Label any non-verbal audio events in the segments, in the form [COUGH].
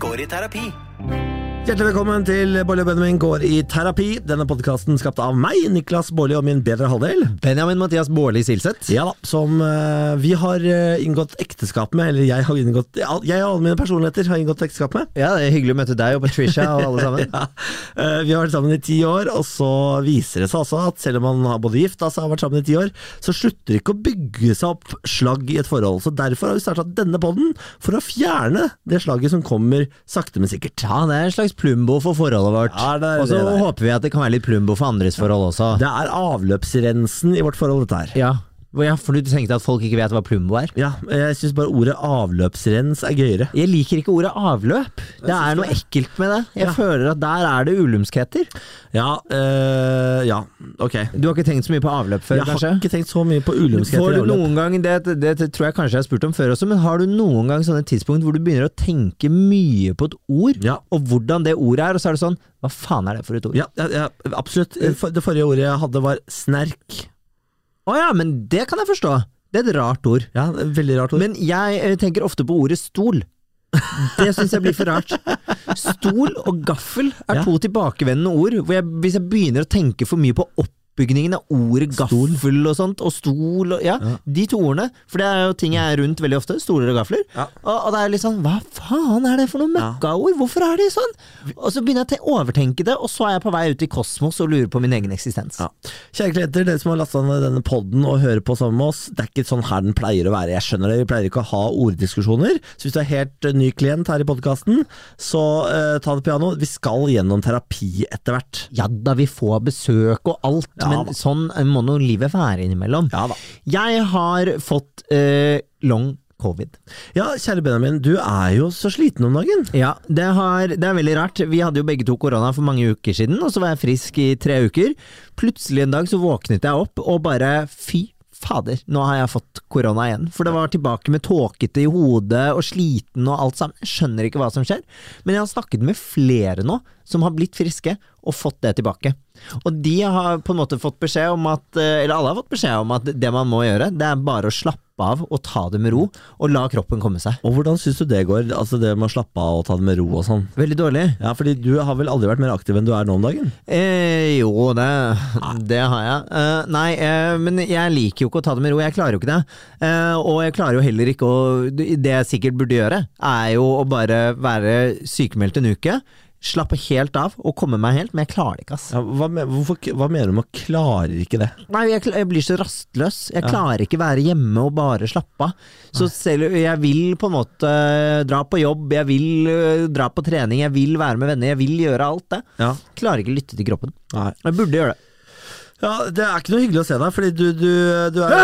går i terapi. Hjertelig velkommen til Bårli og Benjamin går i terapi. Denne podkasten skapt av meg, Niklas Bårli og min bedre halvdel. Benjamin Mathias Baarli Silseth. Ja da, som uh, vi har eh, inngått ekteskap med, eller jeg har inngått Jeg og alle mine personligheter har inngått ekteskap med. Ja, det er hyggelig å møte deg og Patricia og alle sammen. [LAUGHS] Ja. uh, Vi har vært sammen i ti år, og så viser det seg altså at selv om man har både gift altså har vært sammen i ti år, så slutter det ikke å bygge seg opp slagg i et forhold. Så Derfor har vi starta denne podden, for å fjerne det slagget som kommer sakte, men sikkert. Ja, det er en slags plumbo for forholdet vårt. Ja, det er og så er. håper vi at det kan være litt plumbo for andres forhold også. Det er avløpsrensen i vårt forhold, dette her. Ja. Ja, for du tenkte at folk ikke vet hva plumbo er? Ja, jeg syns bare ordet avløpsrens er gøyere. Jeg liker ikke ordet avløp. Det er noe ekkelt med det. Jeg Ja. føler at der er det ulumskheter. Ja, øh, ja, ok. Du har ikke tenkt så mye på avløp før, Jeg har ikke tenkt så mye på ulumskheter Får du noen gang, det, det, det tror jeg kanskje jeg har spurt om før også, men har du noen gang sånne tidspunkt hvor du begynner å tenke mye på et ord, Ja. og hvordan det ordet er, og så er det sånn Hva faen er det for et ord? Ja, ja, ja, absolutt. Det forrige ordet jeg hadde var snerk. Å ja, men det kan jeg forstå. Det er et rart ord. Ja, det er veldig rart ord. Men jeg eh, tenker ofte på ordet stol. Det syns jeg blir for rart. Stol og gaffel er Ja. to tilbakevendende ord. Hvor jeg, hvis jeg begynner å tenke for mye på oppbygningen av ordet gaffel og sånt, og stol og ja, de to ordene. For det er jo ting jeg er rundt veldig ofte. Stoler og gafler. Ja. Og, og det er litt sånn Hva faen er det for noen Ja. møkkaord? Hvorfor er de sånn? Og så begynner jeg å overtenke det, og så er jeg på vei ut i kosmos og lurer på min egen eksistens. Ja. Kjære klienter, dere som har lasta ned denne podden og hører på sammen med oss, det er ikke sånn her den pleier å være. Jeg skjønner det, vi pleier ikke å ha orddiskusjoner. Så hvis du er helt eh, ny klient her i podkasten, så uh, ta det piano. Vi skal gjennom terapi etter hvert. Ja da, vi får besøk og alt, Ja men da. sånn må nå livet være innimellom. Ja. Jeg har fått eh, long covid. Ja, kjære Benjamin, du er jo så sliten om dagen. Ja, det, har, det er veldig rart. Vi hadde jo begge to korona for mange uker siden, og så var jeg frisk i tre uker. Plutselig en dag så våknet jeg opp og bare fy fader, nå har jeg fått korona igjen. For det var tilbake med tåkete i hodet og sliten og alt sammen. Jeg skjønner ikke hva som skjer. Men jeg har snakket med flere nå som har blitt friske og fått det tilbake. Og de har på en måte fått beskjed om at eh, Eller alle har fått beskjed om at det man må gjøre, det er bare å slappe av og ta det med ro, og la kroppen komme seg. Og hvordan syns du det går? Altså det med å slappe av og ta det med ro og sånn. Veldig dårlig. Ja, fordi du har vel aldri vært mer aktiv enn du er nå om dagen? Eh, jo, det, det har jeg. Eh, nei, eh, men jeg liker jo ikke å ta det med ro. Jeg klarer jo ikke det. Eh, og jeg klarer jo heller ikke å Det jeg sikkert burde gjøre, er jo å bare være sykemeldt en uke. Slappe helt av og komme meg helt, men jeg klarer det ikke, ass. Ja, hva, hvorfor, hva mener du med 'klarer ikke det'? Nei, jeg, kl- jeg blir så rastløs. Jeg Ja. klarer ikke være hjemme og bare slappe av. Så selv jeg vil på en måte dra på jobb, jeg vil øh, dra på trening, jeg vil være med venner, jeg vil gjøre alt det. Ja. Klarer ikke å lytte til kroppen. Nei. Jeg burde gjøre det. Ja, Det er ikke noe hyggelig å se deg, fordi du, du, du er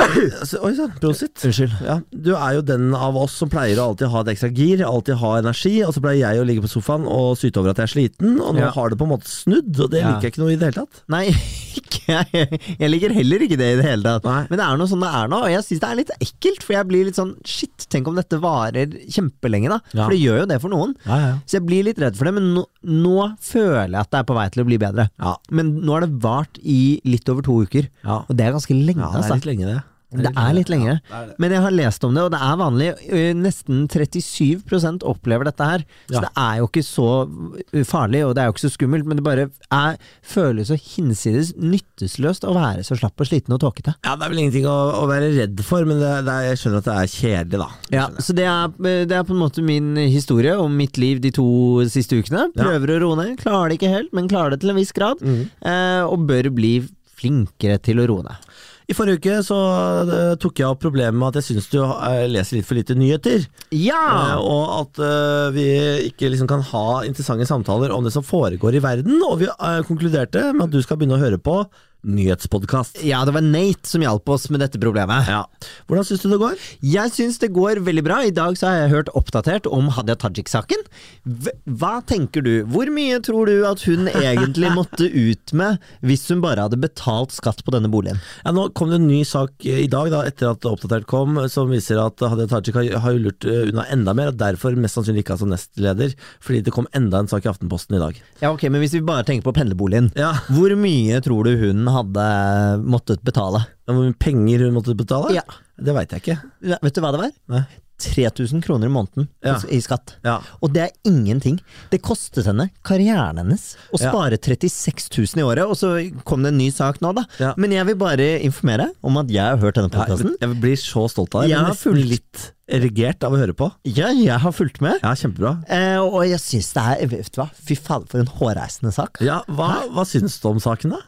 altså, Oi sann, prosit. Unnskyld. Ja, du er jo den av oss som pleier å alltid ha et ekstra gir, alltid ha energi, og så pleier jeg å ligge på sofaen og syte over at jeg er sliten, og nå Ja. har det på en måte snudd, og det liker jeg ikke noe i det hele tatt. Nei, [LAUGHS] ikke jeg. Jeg liker heller ikke det i det hele tatt. Nei. Men det er noe sånn det er nå, og jeg syns det er litt ekkelt. For jeg blir litt sånn shit, tenk om dette varer kjempelenge, da. Ja. For det gjør jo det for noen. Ja, ja. Så jeg blir litt redd for det, men nå, nå føler jeg at det er på vei til å bli bedre. Ja. Men nå har det vart i litt over to uker, Ja. og det er ganske lenge. Ja, det altså. er litt lenge, det. Det er litt lenge. Ja, det er. Men jeg har lest om det, og det er vanlig. Nesten 37% opplever dette her. Så det er jo ikke så farlig, og det er jo ikke så skummelt, men det bare er, føles så hinsides nytteløst å være så slapp og sliten og tåkete. Ja, det er vel ingenting å, å være redd for, men det, er, jeg skjønner at det er kjedelig, da. Ja, så det er, det er på en måte min historie om mitt liv de to siste ukene. Prøver å roe ned. Klarer det ikke helt, men klarer det til en viss grad. Eh, og bør bli flinkere til å roe ned. I forrige uke så eh, tok jeg opp problemet med at jeg syns du eh, leser litt for lite nyheter. Ja! Eh, og at vi ikke liksom kan ha interessante samtaler om det som foregår i verden. Og vi konkluderte med at du skal begynne å høre på nyhetspodkast. Ja, det var Nate som hjalp oss med dette problemet. Ja. Hvordan syns du det går? Jeg syns det går veldig bra. I dag så har jeg hørt oppdatert om Hadia Tajik-saken. Hva tenker du? Hvor mye tror du at hun [LAUGHS] egentlig måtte ut med hvis hun bare hadde betalt skatt på denne boligen? Ja, Nå kom det en ny sak eh, i dag, da, etter at Oppdatert kom, som viser at Hadia Tajik har, har lurt eh, unna enda mer, og derfor mest sannsynlig ikke som nestleder, fordi det kom enda en sak i Aftenposten i dag. Ja, ok, Men hvis vi bare tenker på pendlerboligen. Ja, Hvor mye tror du hun hadde måttet betale? Hvor mye penger hun måtte betale? Ja. Det veit jeg ikke. Ja, Vet du hva det var? Nei. 3000 kroner i måneden Ja. i skatt. Ja. Og det er ingenting. Det kostet henne karrieren hennes å Ja. spare 36 000 i året, og så kom det en ny sak nå, da. Ja. Men jeg vil bare informere om at jeg har hørt denne Ja, podkasten. jeg blir så stolt av deg. Jeg Jeg har fulgt- litt erigert av å høre på. Ja, jeg har fulgt med. Ja, kjempebra. Eh, og jeg syns det er Vet du hva, fy fader, for en hårreisende sak. Ja, hva, hva syns du om saken, da?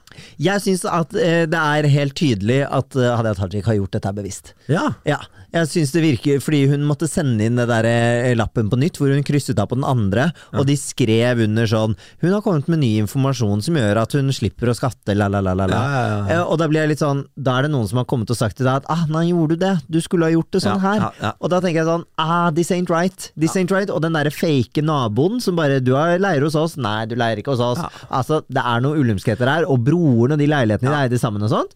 Jeg syns at eh, det er helt tydelig at eh, Hadia Tajik har gjort dette bevisst. Ja. Ja, jeg syns det virker fordi hun måtte sende inn det der eh, lappen på nytt, hvor hun krysset av på den andre, og de skrev under sånn Hun har kommet med ny informasjon som gjør at hun slipper å skatte, la, la, la, la. Ja. Eh, Og da blir jeg litt sånn Da er det noen som har kommet og sagt til deg at ah, nei, gjorde du det? Du skulle ha gjort det sånn her. Og da tenker jeg sånn ah, this ain't right. This ain't right. Og den derre fake naboen som bare Du har leier hos oss. Nei, du leier ikke hos oss. Altså, det er noen ulumskheter her, og broren og de leilighetene de eide sammen og sånt.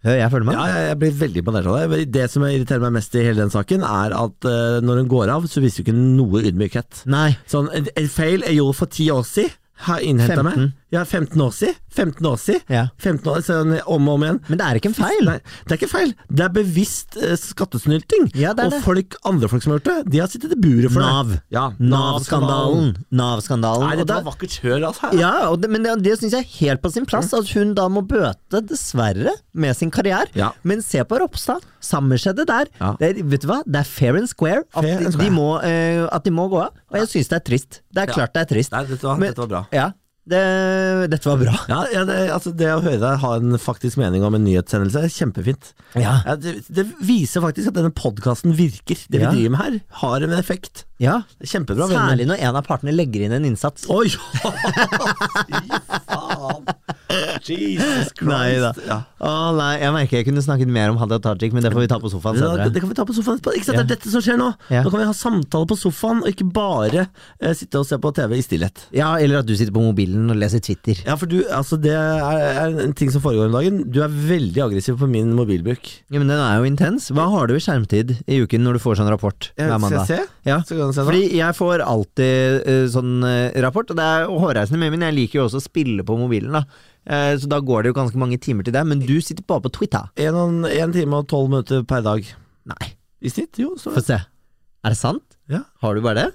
Jeg følger med. Ja, jeg, blir veldig imponert av det. Det som irriterer meg mest i hele den saken, er at uh, når hun går av, så viser hun ikke noe ydmykhet. Nei. Sånn, en, en feil jeg gjorde for ti år siden, har innhenta 15. meg. Ja, 15 år siden. 15 år siden. Ja. 15 år, siden om og om igjen. Men det er ikke en feil. Nei, det er ikke feil. Det er bevisst eh, skattesnylting. Ja, det er og det. folk, andre folk som har gjort det, de har sittet i buret for Nav. det. Ja, Nav-skandalen. Nav-skandalen. Nei, dette var vakkert kjør, altså. Ja, det, men det, det syns jeg er helt på sin plass, at hun da må bøte, dessverre, med sin karriere. Ja. Men se på Ropstad. Samme skjedde der. Ja. Det er, vet du hva? Det er fair and square at, Fair and de, må, eh, at de må gå av. Og jeg syns det er trist. Det er klart det er trist. Nei, dette var, Men- dette var bra. Ja, det, dette var bra. Ja, ja det, altså det å høre deg ha en faktisk mening om en nyhetssendelse er kjempefint. Ja. Ja, det, det viser faktisk at denne podkasten virker. Det vi driver med her, har en effekt. Ja. Det Kjempebra. Særlig når en av partene legger inn en innsats. Oi! [LAUGHS] Fy faen! Jesus Christ. Nei da. Ja. Å nei, jeg merker jeg kunne snakket mer om Hadia Tajik, men det får vi ta på sofaen Ja, senere. det, det kan vi ta på sofaen etterpå. Ikke sant, Det er dette som skjer nå. Ja. Nå kan vi ha samtale på sofaen, og ikke bare eh, sitte og se på TV i stillhet. Ja, eller at du sitter på mobilen og leser Twitter. Ja, for du, altså Det er, er en ting som foregår om dagen. Du er veldig aggressiv på min mobilbruk. Ja, Men den er jo intens. Hva har du i skjermtid i uken når du får sånn rapport Jeg, mandag? skal jeg se? Ja. Så kan du se nå. Fordi jeg får alltid uh, sånn eh, rapport, og det er hårreisende med, men jeg liker jo også å spille på mobilen, da. Eh, så da går det jo ganske mange timer til deg, Men du sitter bare på Twitter. En, en time og tolv minutter per dag. Nei, I snitt? Jo, få se. Er det sant? Ja. Har du bare det?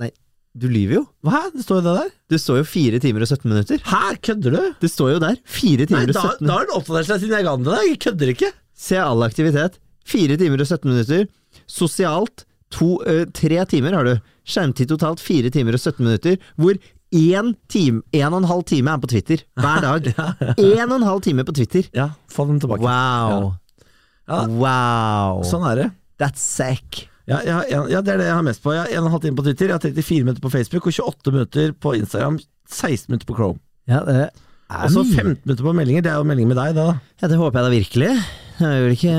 Nei, du lyver jo. Hæ? Det står jo det der. Det står jo fire timer og 17 minutter. Hæ, kødder du? Det står jo der. Fire Nei, timer og da, 17 da har den oppdatert seg siden jeg ga den til deg. Jeg kødder ikke. Se all aktivitet. Fire timer og 17 minutter. Sosialt to, uh, tre timer har du. Skjermtid totalt fire timer og 17 minutter, hvor én time, en og en halv time er på Twitter hver dag. [LAUGHS] En og en halv time på Twitter. Ja, få den tilbake. Wow. Ja. Wow. Sånn er det. That's sick. Ja, ja, ja, ja, det er det jeg har mest på. Jeg har en og en halv time på Twitter, jeg har 34 minutter på Facebook og 28 minutter på Instagram. 16 minutter på Chrome. Ja, det er Og så 15 minutter på meldinger. Det er jo melding med deg, det da. Ja, det håper jeg da virkelig. Det er vel ikke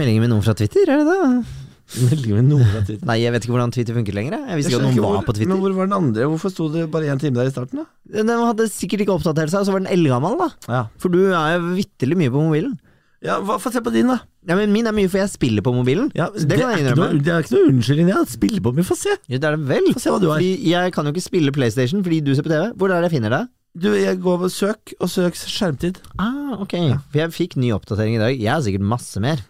meldinger med noen fra Twitter, er det det? [LAUGHS] Nei, jeg vet ikke hvordan Twitter funker lenger. jeg. Visste ikke at noen var på Twitter. Men hvor var den andre? Hvorfor sto det bare én time der i starten, da? Den hadde sikkert ikke oppdatert seg, og så var den eldgammel, da. Ja, For du er jo vitterlig mye på mobilen. ja hva, Få se på din, da. Ja, men Min er mye, for jeg spiller på mobilen. Ja, det, det kan jeg innrømme. noe, det er ikke noe unnskyldning, Jeg spiller på, mye, få se. Ja, det er det vel. Få se hva du har. Fordi jeg kan jo ikke spille PlayStation fordi du ser på TV. Hvor er det jeg finner deg? Du, jeg går på søk, og søk skjermtid. Ah, ok. For jeg fikk ny oppdatering i dag. Jeg har sikkert masse mer.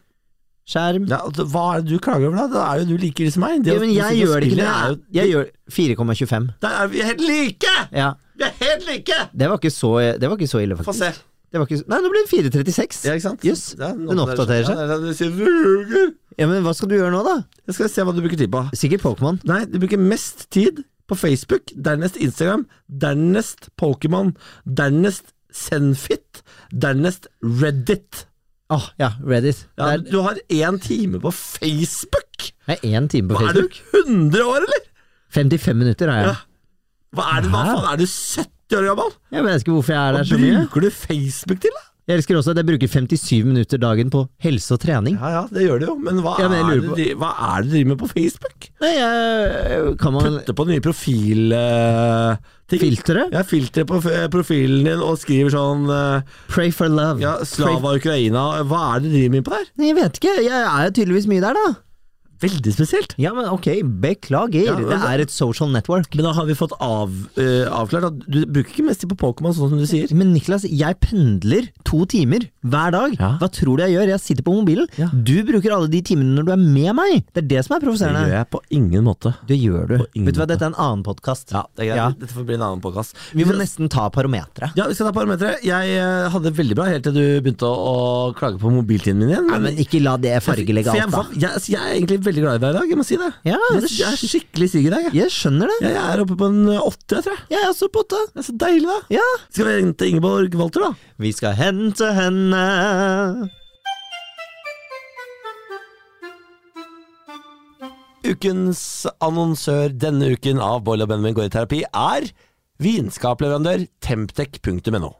Skjerm. Ja, Hva er det du klager over, da? Da er jo du like ille som meg. Det Ja, men jeg gjør det ikke. er det. Jeg gjør 4,25. Der er vi helt like! Ja. Vi er helt like! Det var ikke så, det var ikke så ille, Få se. Det var ikke, nei, nå ble det 4,36. Ja, ikke sant? Jøss, Ja, den oppdaterer seg. Ja, det er det sier, «Ruger». Ja, men hva skal du gjøre nå, da? Jeg skal se hva du bruker tid på. Sikkert Pokémon. Nei, du bruker mest tid på Facebook, dernest Instagram, dernest Pokémon, dernest Zenfit, dernest Reddit. Åh, ja, Reddit. Ja, er... du har én time på Facebook! er én time på Facebook? Hva er du, Facebook. 100 år, eller? 55 minutter har jeg. Ja. Hva er det, hva faen, er du 70 år gammel? Jeg vet ikke hvorfor jeg er Hva der så mye. bruker du Facebook til, da? Jeg elsker også at jeg bruker 57 minutter dagen på helse og trening. Ja ja, det gjør det jo, men hva, Ja, men er, det, de, hva er det de driver med på Facebook? Nei, jeg kan man Putte på nye profil... Uh. Filtre? Ja, filtre på profilen din og skriver sånn uh, Pray for love. Ja, Pray- Slava Ukraina. Hva er det du driver med på der? Nei, Jeg vet ikke. Jeg er tydeligvis mye der, da. Veldig spesielt. Ja, men ok, beklager. Ja, men det det- er et social network. Men da har vi fått av, uh, avklart at du bruker ikke mest tid på Pokémon, sånn som du sier. Men Niklas, jeg pendler to timer hver dag. Ja. Hva tror du jeg gjør? Jeg sitter på mobilen. Ja. Du bruker alle de timene når du er med meg. Det er det som er Det gjør jeg på ingen måte. Det gjør du. Vet du hva, dette er en annen podkast. Ja, det er greit. Ja. Dette får bli en annen podkast. Vi må nesten ta parometeret. Ja, vi skal ta parometeret. Jeg eh, hadde det veldig bra helt til du begynte å, å klage på mobiltiden min igjen. Nei, men ikke la det fargelegge jeg, alt, da. jeg, jeg, er egentlig veldig glad i deg i dag, jeg må si det. Ja, jeg, jeg er skikkelig syk i dag. Jeg. Jeg skjønner det. jeg er oppe på en åtte, jeg tror jeg. Jeg er også på åtte. Det er så deilig, da. Ja. Skal vi hente Ingeborg Walter, da? Vi skal hente henne. Ukens annonsør denne uken av Boil og Benjamin går i terapi er vinskapleverandør Temptec.no.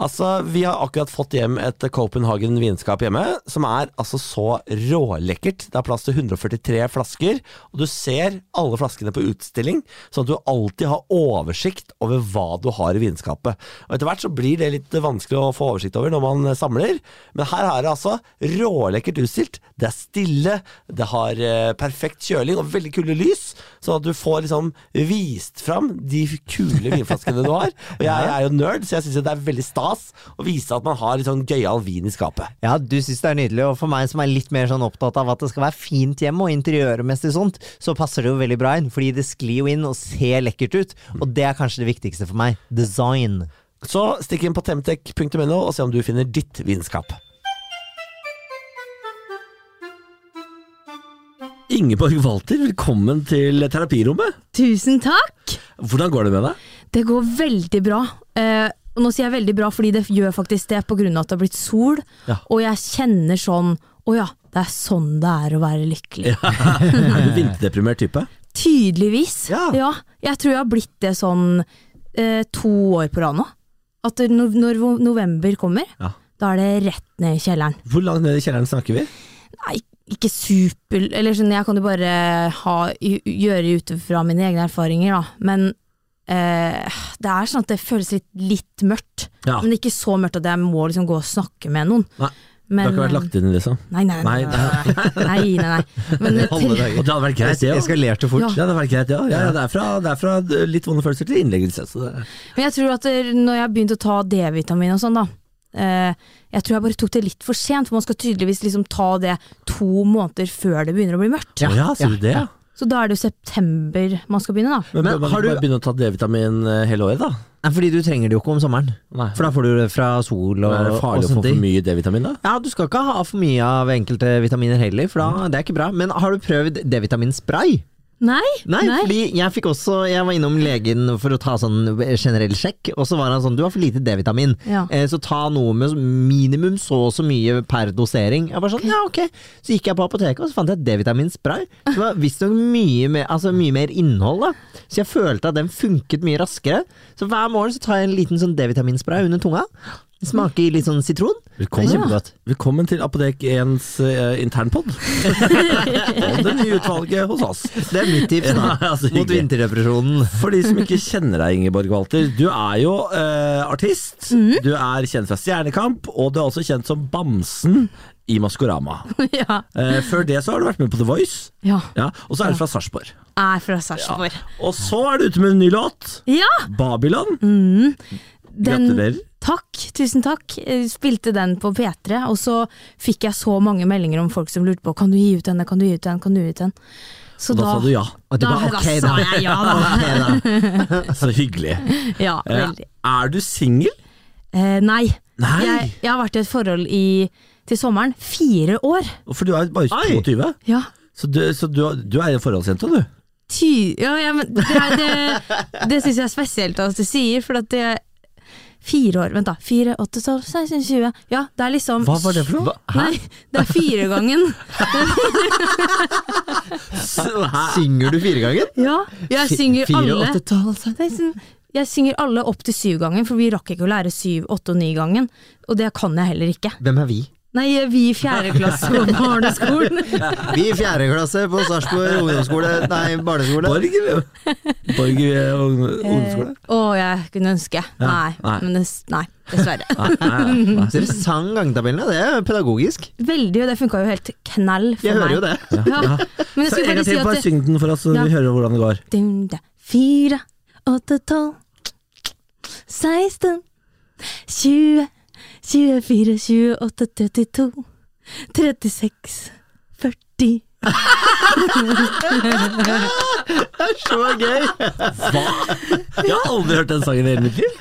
Altså, Vi har akkurat fått hjem et Copenhagen vinskap hjemme, som er altså så rålekkert. Det har plass til 143 flasker, og du ser alle flaskene på utstilling, sånn at du alltid har oversikt over hva du har i vinskapet. Og Etter hvert så blir det litt vanskelig å få oversikt over når man samler, men her er det altså rålekkert utstilt. Det er stille, det har eh, perfekt kjøling og veldig kule lys, sånn at du får liksom vist fram de kule vinflaskene du har. Og jeg er jo nerd, så jeg syns det er veldig stas å vise at man har litt sånn gøyal vin i skapet. Ja, du syns det er nydelig, og for meg som er litt mer sånn opptatt av at det skal være fint hjemme og interiørmessig sånt, så passer det jo veldig bra inn, fordi det sklir jo inn og ser lekkert ut, og det er kanskje det viktigste for meg. Design. Så stikk inn på temtek.no og se om du finner ditt vinskap. Ingeborg Walter, velkommen til terapirommet. Tusen takk! Hvordan går det med deg? Det går veldig bra. Eh, og nå sier jeg veldig bra fordi det gjør faktisk det av at det har blitt sol. Ja. Og jeg kjenner sånn Å ja, det er sånn det er å være lykkelig. [LAUGHS] Er du vinterdeprimert type? Tydeligvis. Ja. Jeg tror jeg har blitt det sånn eh, to år på rad nå. At no når, november kommer, Ja. da er det rett ned i kjelleren. Hvor langt ned i kjelleren snakker vi? Nei, ikke super Eller sånn, jeg kan jo bare ha, gjøre ut fra mine egne erfaringer, da. Men eh, det er sånn at det føles litt, litt mørkt. Ja. Men ikke så mørkt at jeg må liksom gå og snakke med noen. Nei, Men, Du har ikke vært lagt inn i liksom? Nei, nei, nei. Nei, nei, nei, nei, nei. Men [LAUGHS] Alle til, dager. Og det hadde vært greit, det òg. Eskalerte fort. Ja. Ja, det hadde vært greit, ja. ja, ja det, er fra, det er fra litt vonde følelser til innleggelse. Så det, men jeg tror at det, når jeg begynte å ta D-vitamin og sånn, da eh, Jeg tror jeg bare tok det litt for sent, for man skal tydeligvis liksom ta det to måneder før det begynner å bli mørkt. Ja, sier du det? Ja. Så da er det jo september man skal begynne, da. Men, Men har du- bare begynne å ta D-vitamin eh, hele året, da? Nei, fordi du trenger det jo ikke om sommeren. Nei. For da får du det fra sol og, er det og farlig å få for mye D-vitamin, da? Ja, du skal ikke ha for mye av enkelte vitaminer heller, for da, det er ikke bra. Men har du prøvd D-vitaminspray? Nei, Nei, fordi jeg fikk også Jeg var innom legen for å ta sånn generell sjekk, og så var han sånn Du har for lite D-vitamin, Ja. eh, så ta noe med minimum så og så mye per dosering. Jeg var sånn, ja ok Så gikk jeg på apoteket, og så fant jeg D-vitaminspray. Det var visstnok mye, mer- altså mye mer innhold, da. Så jeg følte at den funket mye raskere. Så hver morgen så tar jeg en liten sånn D-vitaminspray under tunga. Smaker litt sånn sitron. Velkommen. ja. Velkommen til Apotek 1s uh, internpod. [LAUGHS] og det nye utvalget hos oss. Det er mitt tips da, [LAUGHS] Ja, så mot vinterdepresjonen. For de som ikke kjenner deg, Ingeborg Walter. Du er jo uh, artist. Du er kjent fra Stjernekamp, og du er også kjent som Bamsen i Maskorama. [LAUGHS] ja. Uh, før det så har du vært med på The Voice, ja. ja, og så er du fra Sarpsborg. Er fra Sarpsborg. Og så er du ute med en ny låt, Ja! Babylon. Den, Gratulerer. Takk, tusen takk. Jeg spilte den på P3, og så fikk jeg så mange meldinger om folk som lurte på Kan du gi ut denne, kan du gi ut den, kan du gi ut den. Så Og da sa du ja. Og det Da, var da ok, sa da. jeg ja, da. [LAUGHS] okay, da. [LAUGHS] Så hyggelig. Ja, Eh, veldig. er du singel? Eh, nei. Nei. Jeg, jeg har vært i et forhold i, til sommeren. Fire år. For du er bare Oi. 22. Ja. Så du, så du, du er en forholdsjente, du? Ty ja, ja, men det, det, det syns jeg er spesielt at du sier, for at det Fire år, vent da. Fire, åtte, tolv, 16, 20 Ja, det er liksom Hva var det for noe? Nei, det er firegangen. [LAUGHS] Synger du fire ganger? Ja, jeg synger Fire, alle åtte, tolv, Det er sånn- Jeg synger alle opp til syvgangen, for vi rakk ikke å lære syv, åtte og ni-gangen. Og det kan jeg heller ikke. Hvem er vi? Nei, vi i fjerde klasse på [LAUGHS] barneskolen. Vi i fjerde klasse på Sarpsborg ungdomsskole, nei, barneskole. Borg, eller? Borg eh, ungdomsskole? Å, jeg kunne ønske. Ja, Nei, nei. men det, nei, dessverre. Interessant [LAUGHS] gangtabellene, det er pedagogisk. Veldig, og det funka jo helt knall for Jeg meg. hører jo det. Ja. Men jeg Så skulle bare si at bare det, syng den for oss, så Ja. vi hører hvordan det går. Dum, da. Fire, åtte, tolv 16 20 24, 28, 32 36 40 Det er så gøy! Hva? Jeg har aldri hørt den sangen i hele mitt liv.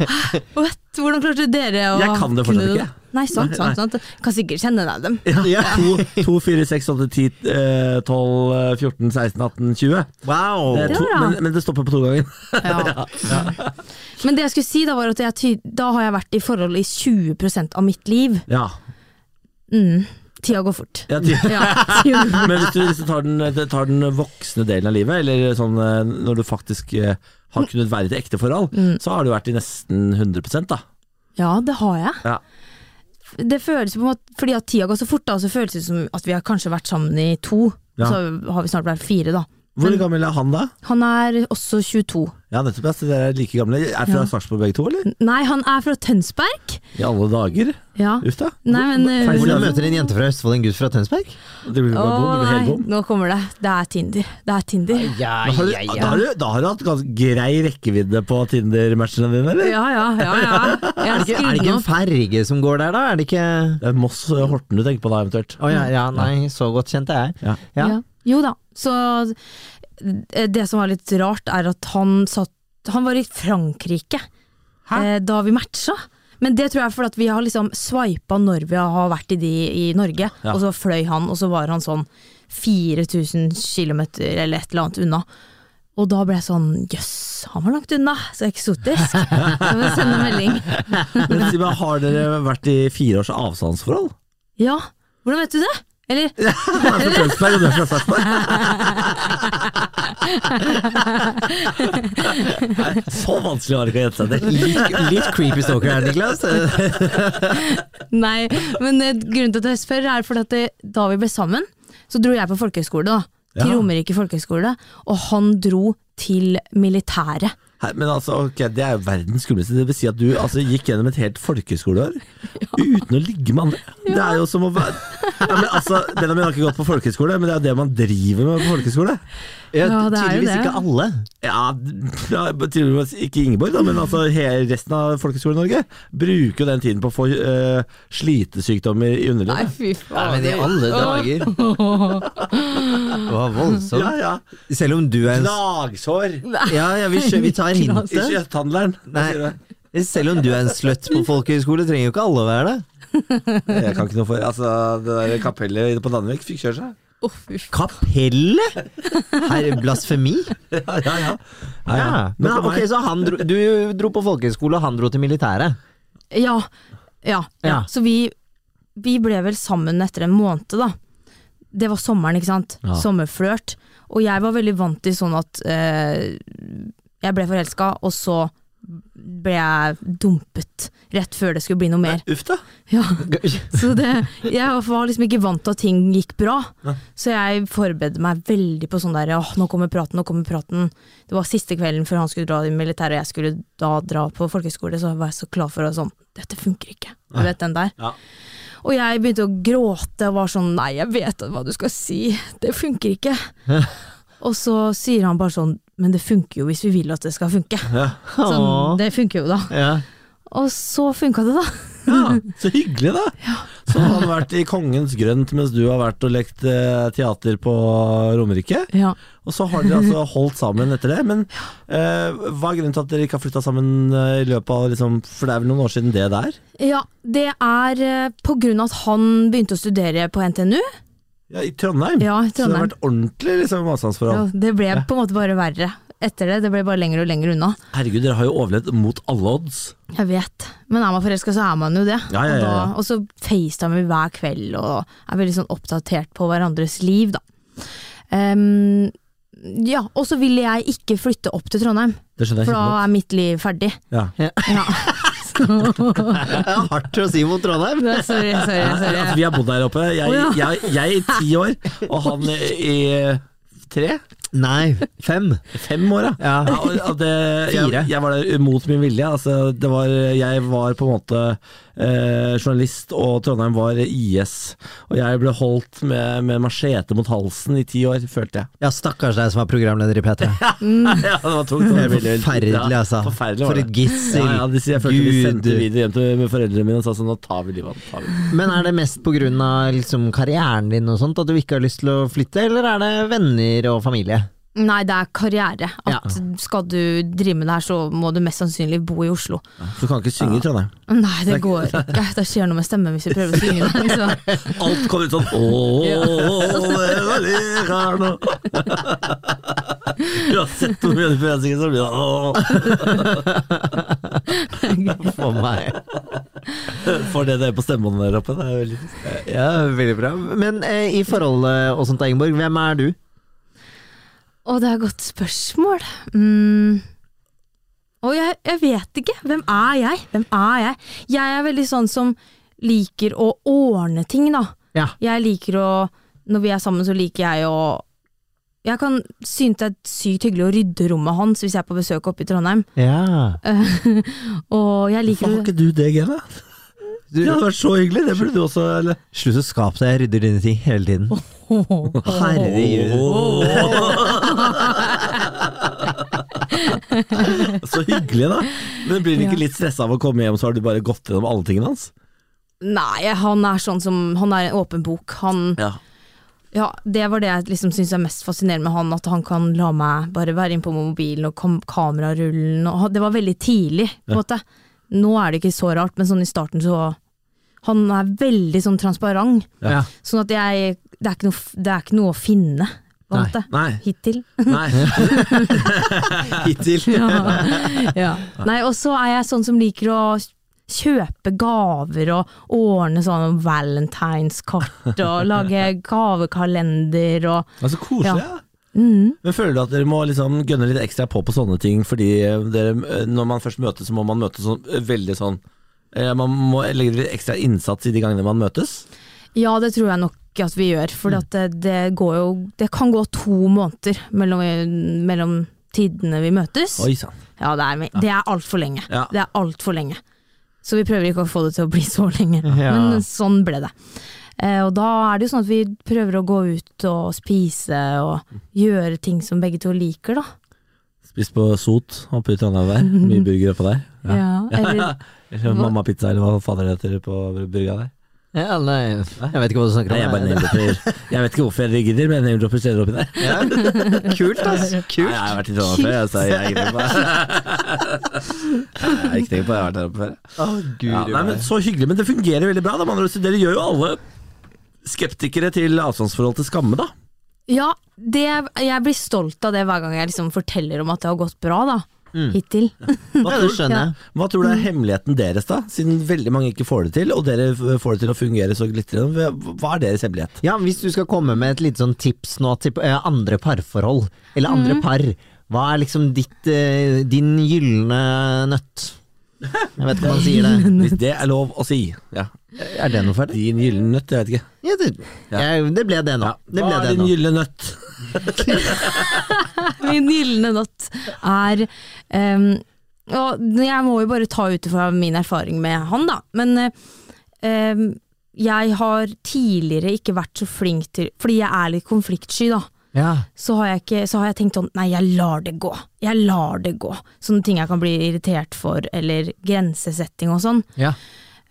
What? Hvordan klarte dere å Jeg kan det fortsatt ikke. Nei, sant, sant, sant. Kan sikkert kjenne deg dem. Ja. 2, 4, 6, 8, 10, eh, 12, eh, 14, 16, 18, 20. Wow! Det to, men, men det stopper på to ganger. [LAUGHS] Ja. Men det jeg skulle si da, var at jeg, da har jeg vært i forhold i 20% av mitt liv. Ja. Mm. Tida går fort. Ja, ti- Ja, tida fort. [LAUGHS] Men hvis du, du tar, den, tar den voksne delen av livet, eller sånn eh, når du faktisk eh, har kunnet være i et ekte forhold, Mm. så har du vært i nesten 100% da. ja, det har jeg. Ja. Det føles på en måte, Fordi at tida går så fort, da, så føles det som at vi har kanskje vært sammen i to. Ja. Så har vi snart vært fire, da. Hvor Men- gammel er han da? Han er også 22. Ja, nettopp. Ja, så dere er like gamle. Er fra Ja. Sarpsborg begge to, eller? Nei, han er fra Tønsberg. I alle dager? Ja. Uff da. Nei, men, eh, Hvordan møter en jente fra Østfold en gutt fra Tønsberg? Det blir bare bom, det blir helt bom. nå kommer det. Det er Tinder. Det er Tinder. Ja, har, du, da, har du, da har du hatt ganske grei rekkevidde på Tinder-matchene dine, eller? Ja, ja, ja. ja. [LAUGHS] Er det, ikke, er det ikke en ferge som går der, da? Er det ikke Det er Moss-Horten du tenker på da, eventuelt? Å ja, ja, nei, så godt kjent er jeg. Ja. Ja. Jo da. Så eh, det som var litt rart, er at han satt Han var i Frankrike eh, da vi matcha. Men det tror jeg er fordi at vi har liksom sveipa når vi har vært i de i Norge, Ja. og så fløy han, og så var han sånn 4000 km eller et eller annet unna. Og da ble jeg sånn jøss, han var langt unna, så eksotisk. [LAUGHS] Jeg må sende melding. Men Har dere vært i fire års avstandsforhold? Ja, hvordan vet du det? Eller Han er fra Tønsberg, og du er fra Sarpsborg. Så vanskelig var det ikke å gjette seg til. Litt, litt creepy stalker her, Niklas. Nei, men eh, grunnen til at jeg spør er fordi at det, da vi ble sammen, så dro jeg på folkehøyskole da, til Ja. Romerike folkehøgskole, og han dro til militæret. Men altså, ok, Det er jo verdens skumleste. Det vil si at du altså, gikk gjennom et helt folkeskoleår uten å ligge med andre. Det er jo som å være ja, men, altså, Benjamin har ikke gått på folkehøyskole, men det er jo det man driver med på folkehøyskole. Ja, er tydeligvis det. ikke alle. Ja, tydeligvis ikke Ingeborg, da, men altså resten av Folkehøgskolen-Norge bruker jo den tiden på å få uh, slitesykdommer i underlivet. fy Nei, men i alle dager. [LAUGHS] Det var voldsomt. Ja, ja. Selv om du er en Gnagsår Ja, ja, vi, vi tar i hintet. kjøtthandleren. Hva Nei. Selv om du er en slutt på folkehøyskole, trenger jo ikke alle å være det. Jeg kan ikke noe for Altså, det der kapellet på Danvik fikk kjøre seg. Faen. Kapellet? Her, blasfemi? [LAUGHS] Ja, ja, ja. ja, ja. Men ok, så han dro, du dro på folkehøyskole, og han dro til militæret. Ja, ja, ja. Ja. Så vi, vi ble vel sammen etter en måned, da. Det var sommeren, ikke sant. Ja. Sommerflørt. Og jeg var veldig vant til sånn at eh, jeg ble forelska, og så ble jeg dumpet rett før det skulle bli noe mer. Uff da. Ja. [LAUGHS] Så det, jeg var liksom ikke vant til at ting gikk bra. Så jeg forberedte meg veldig på sånn der åh, nå kommer praten, nå kommer praten. Det var siste kvelden før han skulle dra i militæret, og jeg skulle da dra på folkehøyskole, så var jeg så klar for å sånn Dette funker ikke. Du vet den der. Ja. Og jeg begynte å gråte og var sånn Nei, jeg vet hva du skal si. Det funker ikke. [LAUGHS] og så sier han bare sånn Men det funker jo hvis vi vil at det skal funke. Ja. [LAUGHS] Sånn, det funker jo da. Ja. Og så funka det, da. [LAUGHS] ja, så hyggelig, da. Så han har vært i Kongens grønt mens du har vært og lekt eh, teater på Romerike. Ja. Og så har dere altså holdt sammen etter det. Men eh, hva er grunnen til at dere ikke har flytta sammen eh, i løpet av liksom, For det er vel noen år siden det der? Ja, det er eh, på grunn av at han begynte å studere på NTNU. Ja, I Trondheim? Ja, i Så det har vært ordentlig liksom, Ja, det ble på en måte bare verre etter det. Det ble bare lenger og lenger unna. Herregud, dere har jo overlevd mot alle odds. Jeg vet, men er man forelska, så er man jo det. Ja, ja, ja. Og, da, og så facetimer vi hver kveld og er veldig sånn oppdatert på hverandres liv, da. Um, ja, og så ville jeg ikke flytte opp til Trondheim, for da er mitt liv ferdig. Ja. Ja. [LAUGHS] [LAUGHS] Det er hardt å si mot Trondheim. Nei, Sorry, sorry. sorry. sorry. vi har bodd der oppe. Jeg, jeg, jeg i ti år, og han i tre? Nei, fem. Fem år, ja. Ja. Ja, og- og det, jeg, jeg var der mot min vilje. Altså, det var, jeg var på en måte eh, journalist, og Trondheim var IS. Og jeg ble holdt med, med machete mot halsen i ti år, følte jeg. Ja, stakkars deg som var programleder i P3. [LAUGHS] ja, det var tungt. Det var er forferdelig, altså. Forferdelig For et gissel. Ja, ja, de, jeg følte de sendte video hjem til foreldrene mine og sa sånn Nå tar vi livet av. Men er det mest av liksom, karrieren din og sånt at du ikke har lyst til å flytte, eller er det venner og familie? Nei, det er karriere. At Ja. Skal du drive med det her, så må du mest sannsynlig bo i Oslo. Du kan ikke synge i Trondheim. Nei, det går ikke. Det skjer noe med stemmen hvis vi prøver å synge den. Så. [LAUGHS] Alt kommer ut sånn Ååå, [LAUGHS] det var her nå. [LAUGHS] Uansett sett hvor mye du prøver å synge, så blir det ååå. For meg. For det det er på stemmebåndet der oppe, det er veldig Ja, veldig bra. Men eh, i forholdet og sånt, Ingeborg, hvem er du? Å, det er et godt spørsmål. Mm. Å, jeg, jeg vet ikke. Hvem er jeg? Hvem er jeg? Jeg er veldig sånn som liker å ordne ting, da. Ja. Jeg liker å Når vi er sammen, så liker jeg å Jeg kan synes det er sykt hyggelig å rydde rommet hans hvis jeg er på besøk oppe i Trondheim. Ja. [LAUGHS] Og jeg Hvorfor liker har ikke du det genet? Du, Det hadde vært så hyggelig, det burde du også eller? Slutt å skape deg, jeg rydder dine ting hele tiden. [LAUGHS] Herregud. Så hyggelig, da. Men blir du ikke litt stressa av å komme hjem, så har du bare gått gjennom alle tingene hans? Nei, han er sånn som Han er en åpen bok. Han Ja. Ja, det var det jeg liksom syns er mest fascinerende med han, at han kan la meg bare være inne på mobilen og kam kamerarullen, og det var veldig tidlig, på en måte. Nå er det ikke så rart, men sånn i starten så Han er veldig sånn transparent, Ja. sånn at jeg Det er ikke noe, det er ikke noe å finne, på Nei. måte. Nei. Hittil. Nei. [LAUGHS] Hittil. ja. ja. Nei, og så er jeg sånn som liker å kjøpe gaver og ordne sånn valentineskort og lage gavekalender og Altså, koselig. Ja. Mm. Men føler du at dere må liksom gønne litt ekstra på på sånne ting, fordi dere, når man først møtes, så må man møtes sånn veldig sånn eh, Man må legge litt ekstra innsats i de gangene man møtes? Ja, det tror jeg nok at vi gjør, for det, det går jo Det kan gå to måneder mellom, mellom tidene vi møtes. Oi sann. Ja, det er, det er altfor lenge. Ja. Det er altfor lenge. Så vi prøver ikke å få det til å bli [LAUGHS] så lenge. [LAUGHS] Ja. Men sånn ble det. Eh, og da er det jo sånn at vi prøver å gå ut og spise og gjøre ting som begge to liker, da. Spist på Sot oppe i Trondheim der. Mye [LAUGHS] burgere på der. Ja, [LAUGHS] eller Eller Mamma Pizza, eller hva fader det heter på brygga der. Ja, nei, jeg vet ikke hva du snakker om. Nei, jeg. Jeg vet ikke hvorfor jeg gidder, men jeg name-dropper steder oppi der. Ja. Kult, ass. Nei, Kult. jeg har vært i Trondheim før, altså. jeg er ikke tenkt på det. [LAUGHS] Jeg har ikke tenkt på det, jeg har vært der oppe før. Oh, gud. Ja, nei, men Så hyggelig, men det fungerer veldig bra. Da. Dere gjør jo alle skeptikere til avstandsforhold til skamme, da. Ja, det, jeg blir stolt av det hver gang jeg liksom forteller om at det har gått bra, da. Mm. Hittil. Hva [LAUGHS] ja, det tror, ja, det hva tror du er hemmeligheten deres, da? Siden veldig mange ikke får det til, og dere får det til å fungere så glitrende. Hva- Hva er deres hemmelighet? Ja, Hvis du skal komme med et lite sånn tips nå til eh, andre parforhold, eller andre par, hva er liksom ditt, eh, din gylne nøtt? Jeg vet ikke om man sier det. Hvis det er lov å si. Ja. Er det noe for det? Din gylne nøtt, jeg vet ikke. Ja, det, jeg, det ble det nå. Ja. Det Hva er det din gylne nøtt? [LAUGHS] Min gylne natt er um, Og jeg må jo bare ta ut fra min erfaring med han, da. Men ehm, jeg har tidligere ikke vært så flink til Fordi jeg er litt konfliktsky, da. Ja. Så har, ikke, så har jeg tenkt sånn Nei, jeg lar det gå. Jeg lar det gå. Sånne ting jeg kan bli irritert for, eller grensesetting og sånn. Ja.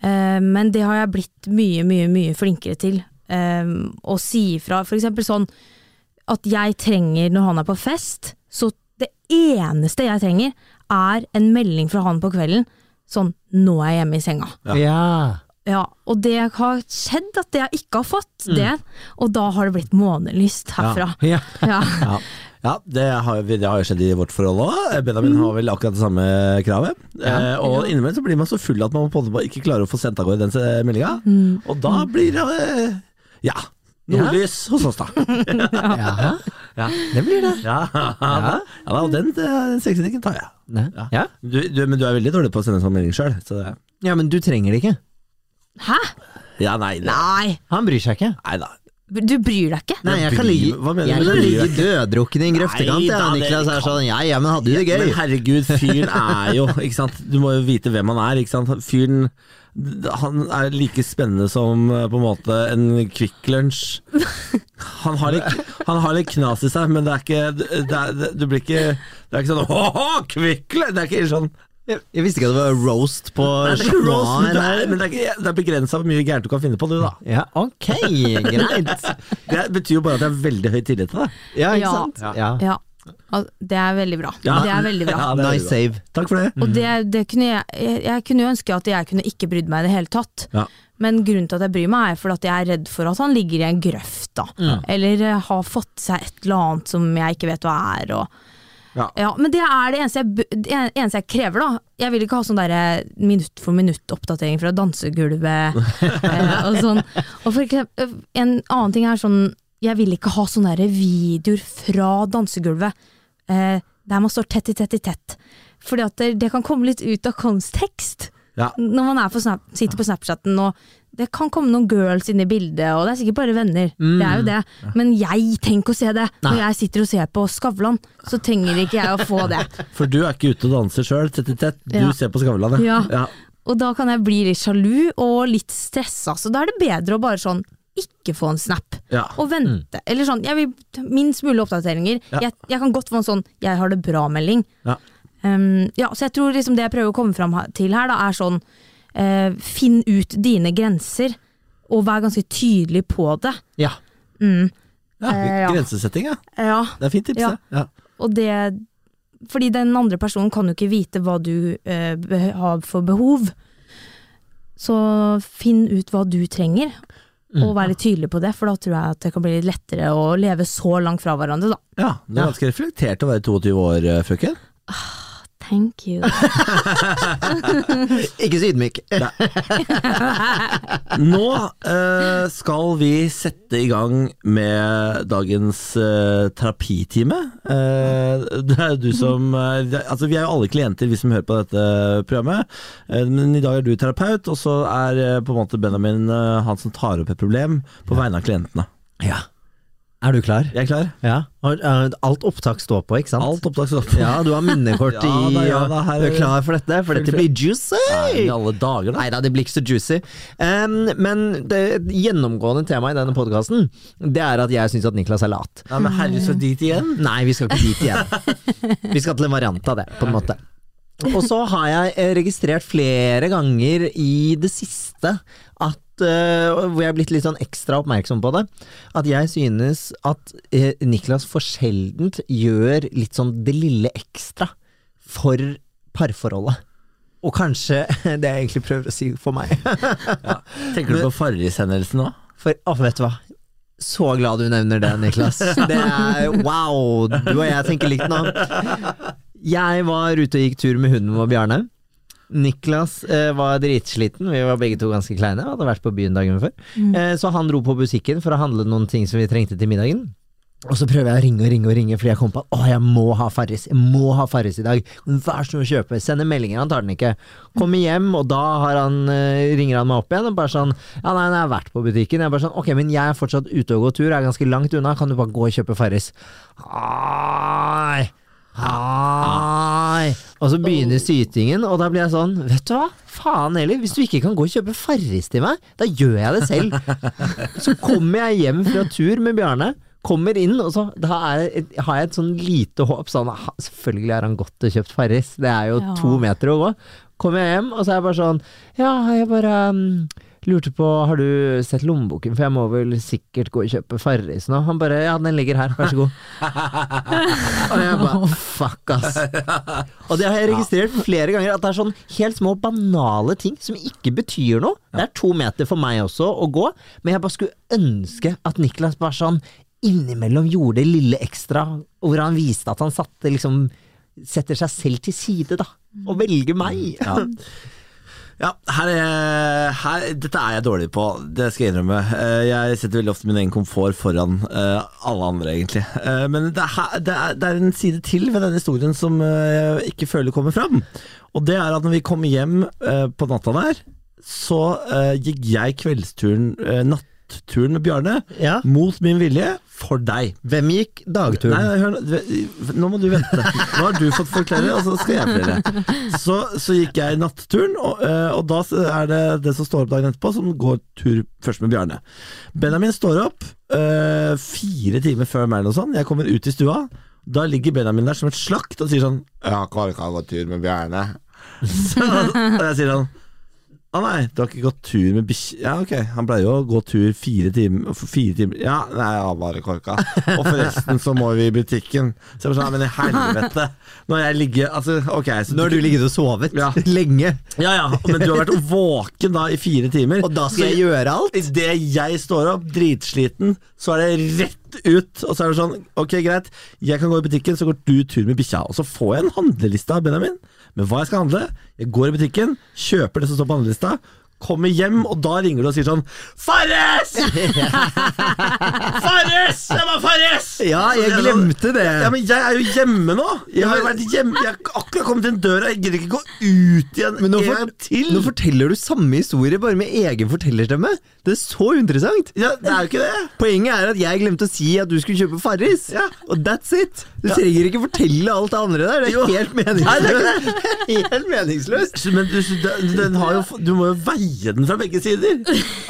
Uh, men det har jeg blitt mye, mye, mye flinkere til. Um, å si ifra. For eksempel sånn at jeg trenger, når han er på fest, så det eneste jeg trenger, er en melding fra han på kvelden. Sånn 'nå er jeg hjemme i senga'. Ja. ja. Ja, og det har skjedd at jeg ikke har fått det, og da har det blitt månelyst herfra. [LAUGHS] ja. Ja. Ja, ja det, har, det har jo skjedd i vårt forhold òg. Benjamin har vel akkurat det samme kravet. Ja. Eh, og innimellom så blir man så full at man på en måte ikke klarer å få sendt av gårde den meldinga. Og da blir det eh, ja, nordlys hos oss, da. [LAUGHS] Jaha. Ja, Det blir det. ja, ja. ja og den, den sexetikken tar jeg. Ja. Ja. Du, du, men du er veldig dårlig på å sende en sånn melding sjøl. ja, men du trenger det ikke. Hæ? Ja, nei, det... Nei, Han bryr seg ikke. nei da. du bryr deg ikke? Nei, jeg kan ligge, hva mener du jeg kan bryr ligge døddrukken i en grøftekant. Nei, da, Niklas er sånn ja ja, men hadde du det gøy? Men herregud, fyren er jo ikke sant? Du må jo vite hvem han er. Ikke sant? Fyren han er like spennende som eh, på en måte en Kvikk Lunsj. Han har litt, han har litt knas i seg, men det er ikke det er, det, Du blir ikke Det er ikke sånn Åh, Kvikk Lunsj! Det er ikke sånn Jeg, jeg visste ikke at det var roast på Nei, det er ikke roast, men det er, men det er, det er begrensa hvor mye gærent du kan finne på, du, da. Ja, ok, greit. [LAUGHS] Det betyr jo bare at jeg har veldig høy tillit til deg. Ja, ikke Ja. sant? Ja. Ja. Det er veldig bra. Ja. Det er veldig bra. [LAUGHS] Ja, det er Nice save. Takk for det. Og det, det kunne jeg, jeg, jeg kunne jo ønske at jeg kunne ikke brydd meg i det hele tatt. Ja. Men grunnen til at jeg bryr meg, er fordi at jeg er redd for at han ligger i en grøft. da. Eller eh, har fått seg et eller annet som jeg ikke vet hva er. Og, Ja. men det er det eneste jeg, det eneste jeg krever, da. Jeg vil ikke ha sånn derre minutt for minutt-oppdatering fra dansegulvet [LAUGHS] eh, og sånn. Og for eksempel, en annen ting er sånn Jeg vil ikke ha sånne videoer fra dansegulvet eh, der man står tett i tett i tett. Fordi at det, det kan komme litt ut av kontekst Ja. når man er på snap, sitter på Snapchatten og det kan komme noen girls inn i bildet, og det er sikkert bare venner. Det er jo det. Men jeg tenker å se det. Når jeg sitter og ser på Skavlan, så trenger ikke jeg å få det. [LAUGHS] For du er ikke ute og danser sjøl, tett i tett. Du Ja. ser på Skavlan, Ja. ja. Og da kan jeg bli litt sjalu og litt stressa, så da er det bedre å bare sånn ikke få en snap. Ja. Og vente. Eller sånn, jeg vil minst mulig oppdateringer. Ja. Jeg, jeg kan godt få en sånn 'jeg har det bra'-melding. Ja. Um, ja, så jeg tror liksom det jeg prøver å komme fram til her, da, er sånn uh, Finn ut dine grenser, og vær ganske tydelig på det. Ja. Mm. ja. Eh. Grensesetting, ja. Ja, Det er fint tips, det. Ja. og det Fordi den andre personen kan jo ikke vite hva du eh, har for behov. Så finn ut hva du trenger, og være litt tydelig på det, for da tror jeg at det kan bli litt lettere å leve så langt fra hverandre, da. Ja, du er ganske reflektert å være 22 år, frøken. frøken. Thank you. [LAUGHS] Ikke så ydmyk. Nå eh, skal vi sette i gang med dagens eh, terapitime. Eh, det er du som eh, Altså, vi er jo alle klienter, vi som hører på dette programmet. Eh, men i dag er du terapeut, og så er eh, på en måte Benjamin eh, han som tar opp et problem på vegne av klientene. Ja. Er du klar? Jeg er klar. Ja. Eh, Alt opptak står på, ikke sant? Alt opptak står på. Ja, du har minnekort Ja i da, ja da, her Du er- klar for dette? For dette blir juicy! Nei, alle dager, da. Neida, det blir ikke så juicy. Um, men det gjennomgående temaet i denne podkasten, det er at jeg syns at Niklas er lat. Nei, men herregud, så dit igjen. Nei, vi skal ikke dit igjen. Vi skal til en variant av det, på en måte. Og så har jeg eh, registrert flere ganger i det siste at eh, Hvor jeg er blitt litt sånn ekstra oppmerksom på det. At jeg synes at eh, Niklas for sjeldent gjør litt sånn det lille ekstra for parforholdet. Og kanskje [LAUGHS] det jeg egentlig prøver å si for meg. [LAUGHS] Tenker du på Farris-hendelsen nå? For å, vet du hva? Så glad du nevner det, Niklas. Det er wow! Du og jeg tenker likt nå. Jeg var ute og gikk tur med hunden vår Bjarne. Niklas eh, var dritsliten, vi var begge to ganske kleine, hadde vært på byen dagen før. Eh, så han dro på butikken for å handle noen ting som vi trengte til middagen. Og så prøver jeg å ringe og ringe og ringe, fordi jeg kom på at å, jeg må ha Farris. Jeg må ha Farris i dag. Vær så snill å kjøpe. Sender meldinger, han tar den ikke. Kommer hjem, og da har han, eh, ringer han meg opp igjen og bare sånn Ja, nei, jeg har vært på butikken. Jeg er bare sånn Ok, men jeg er fortsatt ute og går tur, jeg er ganske langt unna. Kan du bare gå og kjøpe Farris? Ai. Ai. Og så begynner sytingen, og da blir jeg sånn Vet du hva, faen heller, hvis du ikke kan gå og kjøpe Farris til meg, da gjør jeg det selv. Så kommer jeg hjem fra tur med Bjarne, kommer inn, og så har jeg et sånn lite håp sånn «Ah, Selvfølgelig har han gått og kjøpt Farris, det er jo Ja. to meter å gå. Kommer jeg hjem, og så er jeg bare sånn Ja, jeg bare mm, lurte på Har du sett lommeboken, for jeg må vel sikkert gå og kjøpe Farris nå. Han bare Ja, den ligger her, vær så god. [LAUGHS] og jeg bare Fuck, ass. [LAUGHS] Og det har jeg registrert flere ganger, at det er sånn helt små banale ting som ikke betyr noe. Det er to meter for meg også å gå, men jeg bare skulle ønske at Niklas bare sånn innimellom gjorde det lille ekstra, hvor han viste at han satte liksom Setter seg selv til side, da, og velger meg. Ja. [LAUGHS] Ja, her er, her, dette er jeg dårlig på, det skal jeg innrømme. Eh, Jeg setter veldig ofte min egen komfort foran eh, alle andre, egentlig. Eh, Men det er, det, er, det er en side til ved denne historien som jeg ikke føler kommer fram. Og det er at når vi kommer hjem på natta der, så gikk jeg kveldsturen, natturen med Bjarne, Ja. mot min vilje, for deg. Hvem gikk dagturen? Nei, hør nå. Må du vente. Nå har du fått forklare, og så skal jeg forklare. Så, så gikk jeg natturen, og, eh, og da er det det som står opp dagen etterpå, som går tur først med Bjarne. Benjamin står opp øh, fire timer før meg, eller noe sånt. Jeg kommer ut i stua. Da ligger Benjamin der som et slakt og sier sånn Ja, Kåre kan gå tur med Bjarne. [LAUGHS] Så, og jeg sier sånn å nei, du har ikke gått tur med bikkje Ja, ok, han pleier jo å gå tur fire timer Fire timer Ja, nei, har korka. Og forresten så må vi i butikken. Så jeg bare sånn, «Nei, men i helvete. Når jeg ligger Altså, ok så Når du ligget og sovet Ja. [LAUGHS] lenge, Ja ja, men du har vært våken da i fire timer. og da skal jeg gjøre alt? Idet jeg står opp, dritsliten, så er det rett ut. Og så er det sånn, ok greit, jeg kan gå i butikken, så går du tur med bikkja. Og så får jeg en handleliste av Benjamin med hva jeg skal handle. Jeg går i butikken, kjøper det som står på handlelista. Kommer hjem, og da ringer du og sier sånn Farris! [LAUGHS] Farris! Jeg var Farris! Ja, jeg glemte det. Ja, men jeg er jo hjemme nå! Jeg har vært hjemme Jeg har akkurat kommet inn døra, jeg gidder ikke gå ut igjen Men nå, for, til! nå forteller du samme historie, bare med egen fortellerstemme. Det er så interessant. Ja, det er jo ikke det. Poenget er at jeg glemte å si at du skulle kjøpe Farris, Ja. og that's it. Du Ja. trenger ikke fortelle alt det andre der. Det er Jo. helt Nei, det meningsløst. [LAUGHS] helt meningsløst. Men du, den, den har jo, du må jo veie den fra begge sider.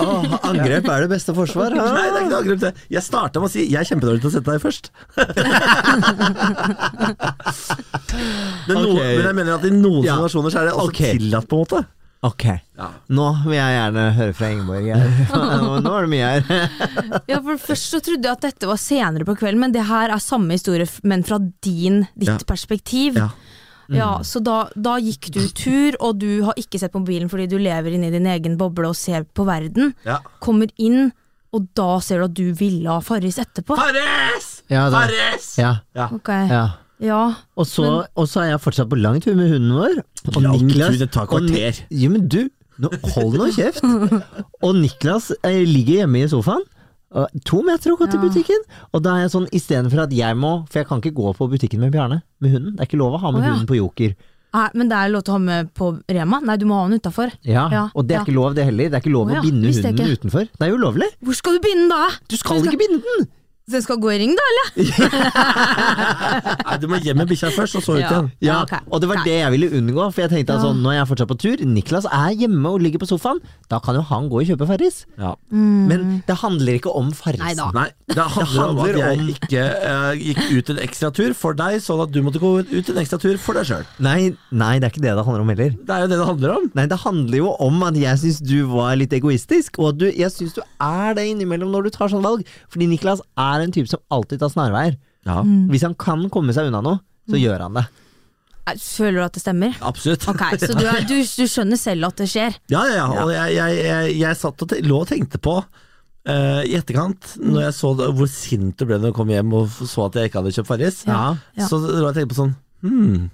Åh, angrep er det beste forsvar. Nei, det er ikke noe angrep. det. Jeg starta med å si jeg er kjempedårlig til å sette deg først. [LAUGHS] men, noe, okay. men jeg mener at i noen Ja. situasjoner så er det også okay. tillatt, på en måte. Ok, Ja. nå vil jeg gjerne høre fra Ingeborg. [LAUGHS] nå er det mye her. [LAUGHS] Ja, for Først så trodde jeg at dette var senere på kvelden, men det her er samme historie, men fra din, ditt Ja. perspektiv. Ja. Ja, Så da, da gikk du tur, og du har ikke sett på mobilen fordi du lever inni din egen boble og ser på verden. Ja. Kommer inn, og da ser du at du ville ha Farris etterpå. Farris! Ja, da. Farris! Ja, Ja. Ok, ja. ja. Og så, og så er jeg fortsatt på lang tur med hunden vår. Og Lang Niklas- tur, det tar og Jo, men du, nå, hold nå kjeft. [LAUGHS] Og Niklas eh, ligger hjemme i sofaen. To meter å gå til butikken. Og da er jeg sånn, istedenfor at jeg må For jeg kan ikke gå på butikken med Bjarne, med hunden. Det er ikke lov å ha med oh, ja. hunden på Joker. Nei, men det er lov til å ha med på Rema? Nei, du må ha den utafor. Ja, Ja, Og det er ja. ikke lov, det heller. Det er ikke lov Å, å binde hunden utenfor. Det er jo ulovlig. Hvor skal du binde den da? Du skal ikke binde den! Så jeg skal gå i ring, da, eller? [LAUGHS] Nei, du må hjem med bikkja først, og så ut Ja. igjen. Ja, okay. Og det var Nei. det jeg ville unngå, for jeg tenkte at Ja. sånn, jeg er fortsatt på tur, Niklas er hjemme og ligger på sofaen, da kan jo han gå og kjøpe Farris. Ja. Men det handler ikke om Farrisen. Nei. Nei, det handler, om handler at jeg om- ikke eh, gikk ut en ekstra tur for deg, sånn at du måtte gå ut en ekstra tur for deg sjøl. Nei, nei, det er ikke det det handler om heller. Det er jo det det handler om. Nei, det handler jo om at jeg syns du var litt egoistisk, og at du, jeg syns du er det innimellom når du tar sånne valg. Fordi Niklas er en type som alltid tar snarveier. Ja, Hvis han kan komme seg unna noe, så gjør han det. Føler du at det stemmer? absolutt. Ok, Så du, er, du, du skjønner selv at det skjer? Ja, ja, ja. Og jeg, jeg, jeg, jeg satt og lå og tenkte på uh, i etterkant, når jeg så det, hvor sint du ble når du kom hjem og så at jeg ikke hadde kjøpt Farris, Ja, ja. så lå jeg og tenkte på sånn hmm,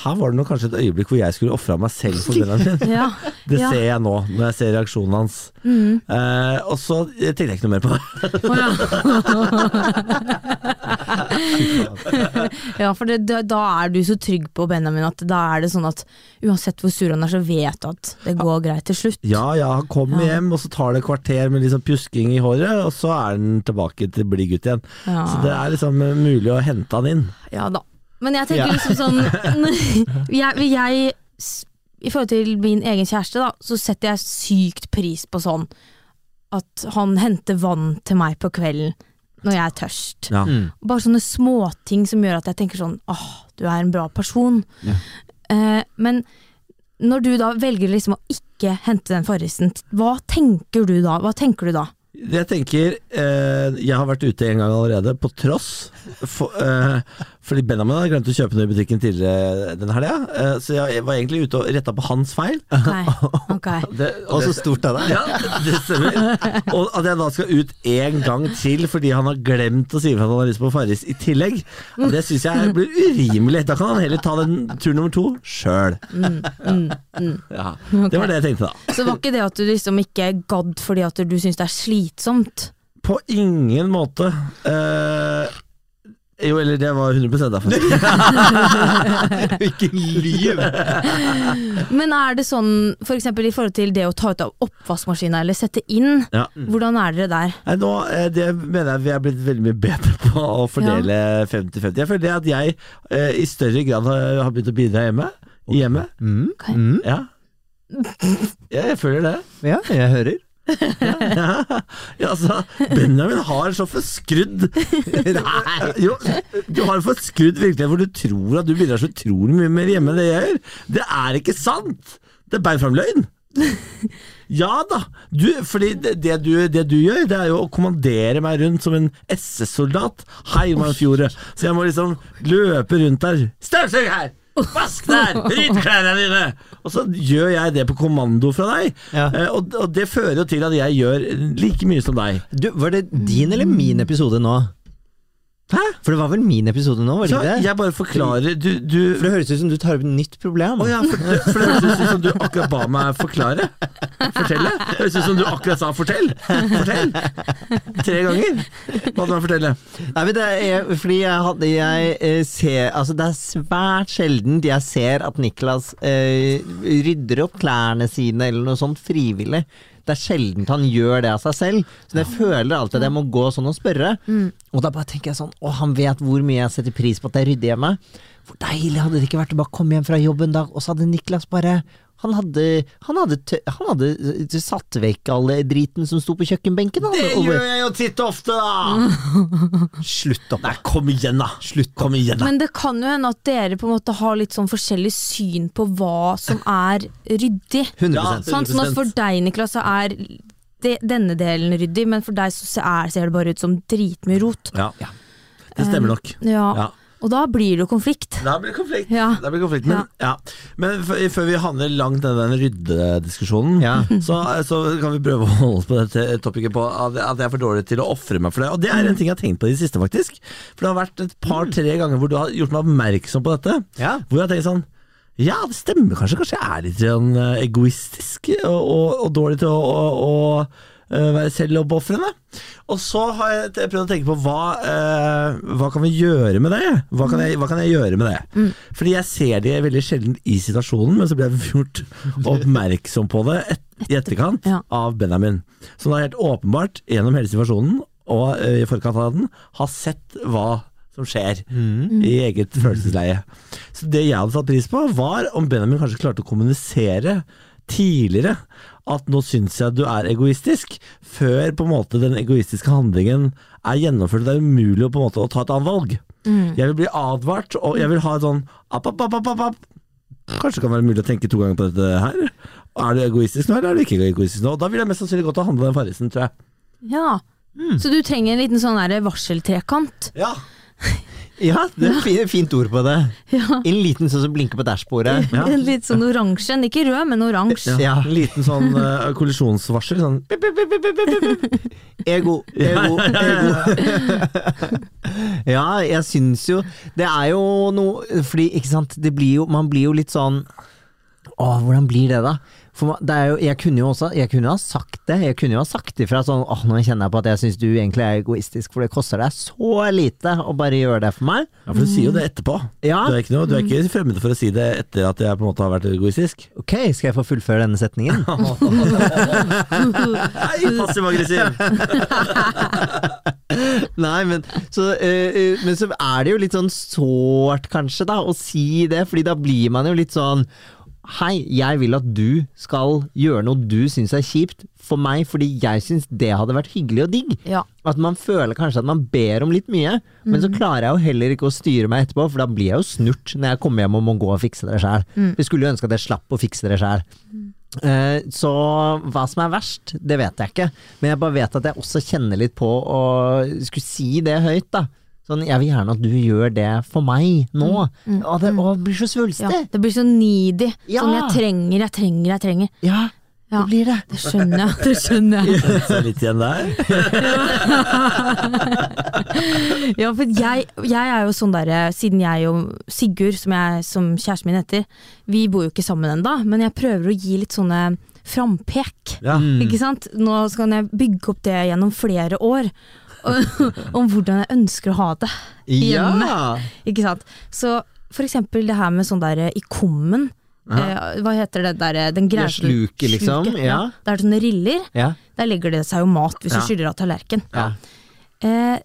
her var det nok kanskje et øyeblikk hvor jeg skulle ofra meg selv for Benjamin. [LAUGHS] Ja. Det ja. ser jeg nå, når jeg ser reaksjonen hans. Mm. Eh, og så tenkte jeg ikke noe mer på det. Ja. [LAUGHS] ja, for det, da, er du så trygg på Benjamin at da er det sånn at uansett hvor sur han er, så vet du at det går greit til slutt. Ja ja, han kommer hjem, og så tar det et kvarter med liksom pjusking i håret, og så er han tilbake til blid gutt igjen. Så det er liksom eh, mulig å hente han inn. Ja da. Men jeg tenker Ja. liksom sånn [LAUGHS] jeg, jeg, I forhold til min egen kjæreste, da, så setter jeg sykt pris på sånn at han henter vann til meg på kvelden når jeg er tørst. Ja. Mm. Bare sånne småting som gjør at jeg tenker sånn åh, du er en bra person. Ja. Eh, men når du da velger liksom å ikke hente den farrisen, hva tenker du da? Hva tenker du da? Jeg tenker eh, Jeg har vært ute en gang allerede, på tross. For, eh, Fordi Benjamin hadde glemt å kjøpe noe i butikken tidligere den helga, eh, så jeg var egentlig ute og retta på hans feil. Okay. [LAUGHS] ok. Det, Og så stort av deg. Ja, det stemmer. Og at jeg da skal ut en gang til fordi han har glemt å si ifra at han har lyst på Farris i tillegg, det syns jeg blir urimelig. Da kan han heller ta den tur nummer to sjøl. Ja, det var det jeg tenkte da. Så var ikke det at du liksom ikke gadd fordi at du syns det er slitsomt? På ingen måte. Eh, jo, eller det var 100 derfor. [LAUGHS] Ikke lyv! Men er det sånn f.eks. For i forhold til det å ta ut av oppvaskmaskina eller sette inn, Ja. hvordan er dere der? Nei, nå, eh, det mener jeg vi er blitt veldig mye bedre på å fordele 50-50. Jeg føler det at jeg eh, i større grad har, har begynt å bidra hjemme. I Hjemme. Mm. Okay. Mm. Ja. ja, jeg føler det. Ja, jeg hører. Ja, ja, altså, Benjamin har så forskrudd Nei, [LAUGHS] jo, Du har for skrudd virkelighet hvor du tror at du bidrar så utrolig mye mer hjemme enn det jeg gjør. Det er ikke sant! Det er bein fram løgn. Ja da, du, fordi det, det, du, det du gjør, det er jo å kommandere meg rundt som en SS-soldat. Hei, Manfjorde. Så jeg må liksom løpe rundt der. Støvsug her! Vask der! Rydd klærne dine! Og så gjør jeg det på kommando fra deg. Ja. Eh, og, og det fører jo til at jeg gjør like mye som deg. Du, var det din eller min episode nå? Hæ? For det var vel min episode nå, var det ikke det? jeg bare forklarer Du, du For det høres ut som du tar opp et nytt problem. Å ja, for, det- for det høres ut som du akkurat ba meg forklare. Fortelle. Det høres ut som du akkurat sa 'fortell'. Fortell. Tre ganger Hva du meg fortelle. Nei, men det er fordi jeg hadde jeg eh, ser Altså, det er svært sjelden jeg ser at Niklas eh, rydder opp klærne sine eller noe sånt frivillig. Det er sjelden han gjør det av seg selv. Så jeg føler alltid at jeg må gå sånn og spørre. Og da bare tenker jeg sånn Å, han vet hvor mye jeg setter pris på at jeg rydder hjemme. Hvor deilig hadde det ikke vært å bare komme hjem fra jobb en dag, og så hadde Niklas bare han hadde, han, hadde, han hadde eh, satt vekk all driten som sto på kjøkkenbenken. han, Det gjør jeg jo titt og ofte, da! [LAUGHS] Slutt opp. Nei, kom igjen, da! Slutt, kom igjen, da! Men det kan jo hende at dere på en måte har litt sånn forskjellig syn på hva som er ryddig. 100 Ja, Sant? Sånn at for deg, Niklas, så er det, denne delen ryddig, men for deg så er, ser det bare ut som dritmye rot. Ja, det stemmer nok. Ja. Ja. Og da blir det jo konflikt. Da blir det konflikt. Ja. Da blir det konflikt men, ja. men før vi havner langt ned i den ryddediskusjonen, Ja. [LAUGHS] så, så kan vi prøve å holde oss på dette topicet på at, jeg er for dårlig til å ofre meg for det. Og det er en ting jeg har tenkt på i det siste, faktisk. For det har vært et par-tre ganger hvor du har gjort meg oppmerksom på dette. Ja. Hvor jeg har tenkt sånn Ja, det stemmer kanskje. Kanskje jeg er litt eh, egoistisk og, og, og dårlig til å, å, å være selvoppofrende. Og så har jeg prøvd å tenke på hva, eh, hva kan vi gjøre med det? Hva kan jeg, hva kan jeg gjøre med det? Fordi jeg ser det veldig sjelden i situasjonen, men så blir jeg gjort oppmerksom på det et, [LAUGHS] i etterkant Ja. av Benjamin. Som da helt åpenbart gjennom hele situasjonen og eh, i forkant av den har sett hva som skjer i eget følelsesleie. Så det jeg hadde satt pris på, var om Benjamin kanskje klarte å kommunisere tidligere at nå syns jeg du er egoistisk, før på en måte den egoistiske handlingen er gjennomført. Det er umulig å, på en måte, å ta et annet valg. Jeg vil bli advart, og jeg vil ha et sånn app, app, app, app, app. Kanskje det kan være mulig å tenke to ganger på dette her. Er du egoistisk nå, eller er du ikke egoistisk nå? Da vil jeg mest sannsynlig til å handle den Farrisen, tror jeg. Ja. Så du trenger en liten sånn varseltrekant. Ja. [LAUGHS] Ja, [LAUGHS] det er et fint, ord på det. [LAUGHS] Ja. En liten sånn som blinker på dashbordet. [LAUGHS] Ja. En litt sånn oransje. Ikke rød, men oransje. Ja. En liten sånn uh, kollisjonsvarsel. Sånn. Ego, ego, ego. Ja, jeg syns jo Det er jo noe Fordi, ikke sant, det blir jo Man blir jo litt sånn Å, hvordan blir det, da? For det er jo, jeg kunne jo også Jeg kunne jo ha sagt det. Jeg kunne jo ha sagt ifra sånn Åh, nå kjenner jeg på at jeg syns du egentlig er egoistisk, for det koster deg så lite å bare gjøre det for meg. Ja, for du sier jo det etterpå. Ja. Du er ikke, noe, du er ikke fremmed for å si det etter at jeg på en måte har vært egoistisk. Ok, skal jeg få fullføre denne setningen? [LAUGHS] [LAUGHS] Nei, passiv-aggressiv! [LAUGHS] Nei, men så, eh, eh, men så er det jo litt sånn sårt, kanskje, da, å si det, fordi da blir man jo litt sånn Hei, jeg vil at du skal gjøre noe du syns er kjipt for meg, fordi jeg syns det hadde vært hyggelig og digg. Ja. At man føler kanskje at man ber om litt mye, men så klarer jeg jo heller ikke å styre meg etterpå, for da blir jeg jo snurt når jeg kommer hjem og må gå og fikse det sjæl. Jeg skulle jo ønske at jeg slapp å fikse det sjæl. Eh, Så hva som er verst, det vet jeg ikke. Men jeg bare vet at jeg også kjenner litt på å skulle si det høyt, da. Sånn, jeg vil gjerne at du gjør det for meg nå. Å, det å, det blir så Ja, svulstig. det blir så needy. Ja. Sånn jeg trenger, jeg trenger, jeg trenger. Ja, Ja. det blir det. Det skjønner jeg. Det skjønner jeg. [LAUGHS] Så litt igjen der. [LAUGHS] Ja, for jeg, jeg er jo sånn derre, siden jeg og Sigurd, som, jeg, som kjæresten min heter, vi bor jo ikke sammen ennå, men jeg prøver å gi litt sånne frampek. Ja. Ikke sant? Nå skal jeg bygge opp det gjennom flere år. [LAUGHS] om hvordan jeg ønsker å ha det hjemme. Ja. Ikke sant? Så for eksempel det her med sånn der i kummen. Eh, hva heter det der Den Ja, greia sluket, liksom, ja. Det er sånne riller. Ja. Der legger det seg jo mat hvis Ja. du skyller av tallerken. Ja. Eh,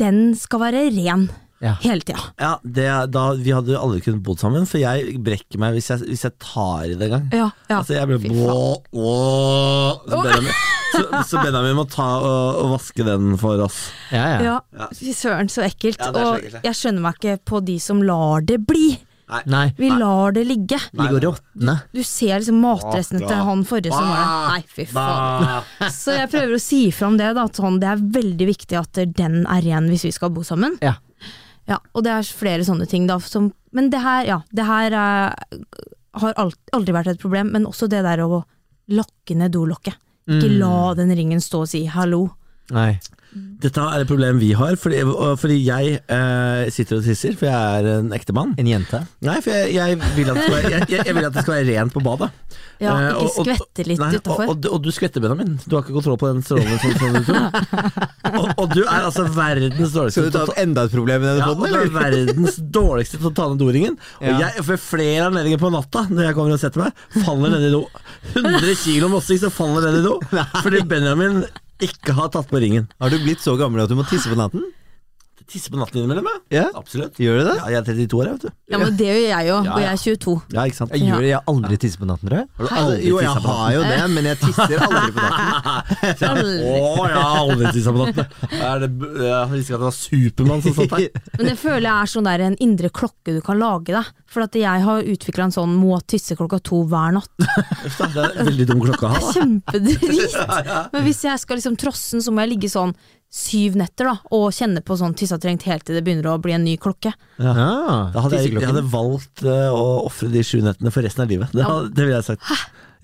den skal være ren Ja. hele tida. Ja, det, da, Vi hadde jo aldri kunnet bodd sammen, for jeg brekker meg hvis jeg, hvis jeg tar i det en gang. Ja, ja. Altså jeg blir faen. Åh, åh. [LAUGHS] Så, så, Benjamin må ta og, og vaske den for oss. Ja, ja. Ja, fy søren, så ekkelt. Ja, så og ekkelt, jeg skjønner meg ikke på de som lar det bli. Nei. Vi lar det ligge. Ligge og råtne. Du ser liksom matrestene til han forrige som var der. Nei, fy faen. Så jeg prøver å si fram det, da. At sånn, det er veldig viktig at den er ren hvis vi skal bo sammen. Ja. Ja, og det er flere sånne ting, da. Som, men det her, ja. Det her er, har alt, aldri vært et problem. Men også det der å lakke ned dolokket. Ikke Mm. la den ringen stå og si hallo. Nei. Dette er et problem vi har, fordi, fordi jeg eh, sitter og tisser, for jeg er en ektemann. En jente. Nei, for jeg, jeg, vil at det skal være, jeg, jeg, vil at det skal være rent på badet. Ja, Eh, ikke og- og- skvette litt Nei, utafor. Og, og, du- og du skvetter, Benjamin. Du har ikke kontroll på den strålen som, som du tror. Og, og du er altså verdens dårligste Skal du ta- enda et problem i ja, og du er verdens dårligste til å ta ned doringen. Og Ja. jeg, for flere anledninger på natta, når jeg kommer og setter meg, faller ned i do. 100 kilo mossing som faller ned i do. [LAUGHS] Fordi Benjamin ikke har tatt på ringen. Har du blitt så gammel at du må tisse på natten? Tisser på natten innimellom, jeg. Ja. Absolutt. Gjør du det? Ja, jeg er 32 år, jeg, vet du. Ja, men det gjør jeg jo, og jeg er 22. Ja, ikke sant. Jeg gjør det, jeg har aldri tisset på natten, tror jeg. Har du aldri jo, jeg på har jo det, men jeg tisser aldri på natten. [LAUGHS] Å, jeg har aldri tissa på natten. Er det, jeg visste ikke at det var Supermann som satt her. [LAUGHS] Men det føler jeg er sånn der en indre klokke du kan lage deg. For at jeg har utvikla en sånn må tisse klokka to hver natt. [LAUGHS] Det er veldig dum klokke å ha. Kjempedrit! Men hvis jeg skal liksom trosse den, så må jeg ligge sånn syv netter da, og kjenne på sånn tissa trengt helt til det begynner å bli en ny klokke. Ja. Da hadde jeg, jeg hadde valgt uh, å ofre de sju nettene for resten av livet. Det, ja. det ville jeg sagt.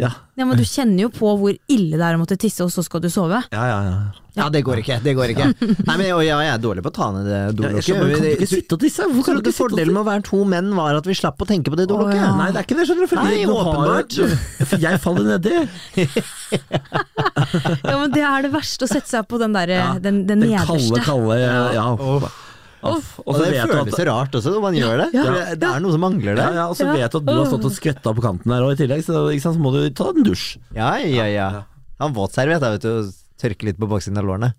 Ja, Ja, men du kjenner jo på hvor ille det er å måtte tisse, og så skal du sove. ja, ja. ja. Ja, det går ikke. det går ikke Nei, men og ja, jeg er dårlig på å ta ned det ja jeg dolokket. skjønner, kan du ikke sitte og tisse? Hvorfor kan du ikke sitte fordelen med å være to menn var at vi slapp å tenke på det dolokket. Ja. Nei, det er ikke det, skjønner du. For Nei, åpenbart. For jeg faller nedi. [LAUGHS] Ja, men det er det verste, å sette seg på den der, den, den, Den nederste. kalde, kalde Ja. Åh. Og det vet du føles at så rart også når man gjør det. Ja. ja, Det er noe som mangler ja, der. ja, og så Ja. vet du at du har stått og skvetta på kanten der og i tillegg, så, ikke sant, så må du ta en dusj. Ja, ja, ja. Han våtserviett, da, vet du, tørke litt på baksiden av lårene.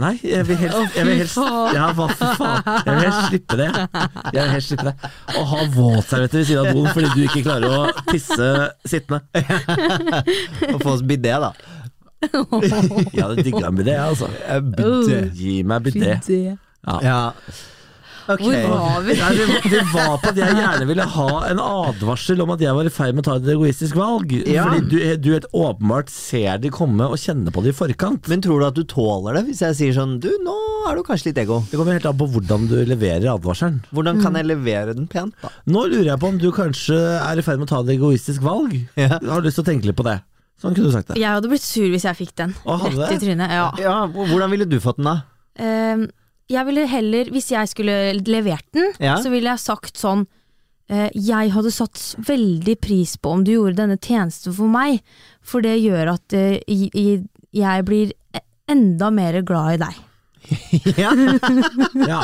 Nei, jeg vil helst, jeg vil helst. Ja, hva for faen. Jeg vil helst slippe det. Jeg vil helst slippe det. Å ha våtservietter ved siden av doen fordi du ikke klarer å tisse sittende. [LAUGHS] Og få oss bidé, da. Jeg hadde digga en bidé, altså. Bidé. Gi meg bidé. Ja. Ok. Hvor var vi? Nei, det, var- det var på at jeg gjerne ville ha en advarsel om at jeg var i ferd med å ta et egoistisk valg. Ja. Fordi du, du helt åpenbart ser de komme og kjenner på det i forkant. Men tror du at du tåler det, hvis jeg sier sånn Du, nå er du kanskje litt ego. Det kommer helt an på hvordan du leverer advarselen. Hvordan kan jeg levere den pent, da? Nå lurer jeg på om du kanskje er i ferd med å ta et egoistisk valg. Ja. Har du lyst til å tenke litt på det? Sånn kunne du sagt det. Jeg hadde blitt sur hvis jeg fikk den. Å, Rett i trynet. Ja. Ja, Hvordan ville du fått den, da? Ehm, jeg ville heller, hvis jeg skulle levert den, Ja. så ville jeg sagt sånn eh, Jeg hadde satt veldig pris på om du gjorde denne tjenesten for meg, for det gjør at eh, jeg blir e- enda mer glad i deg. [LAUGHS] ja. Ja,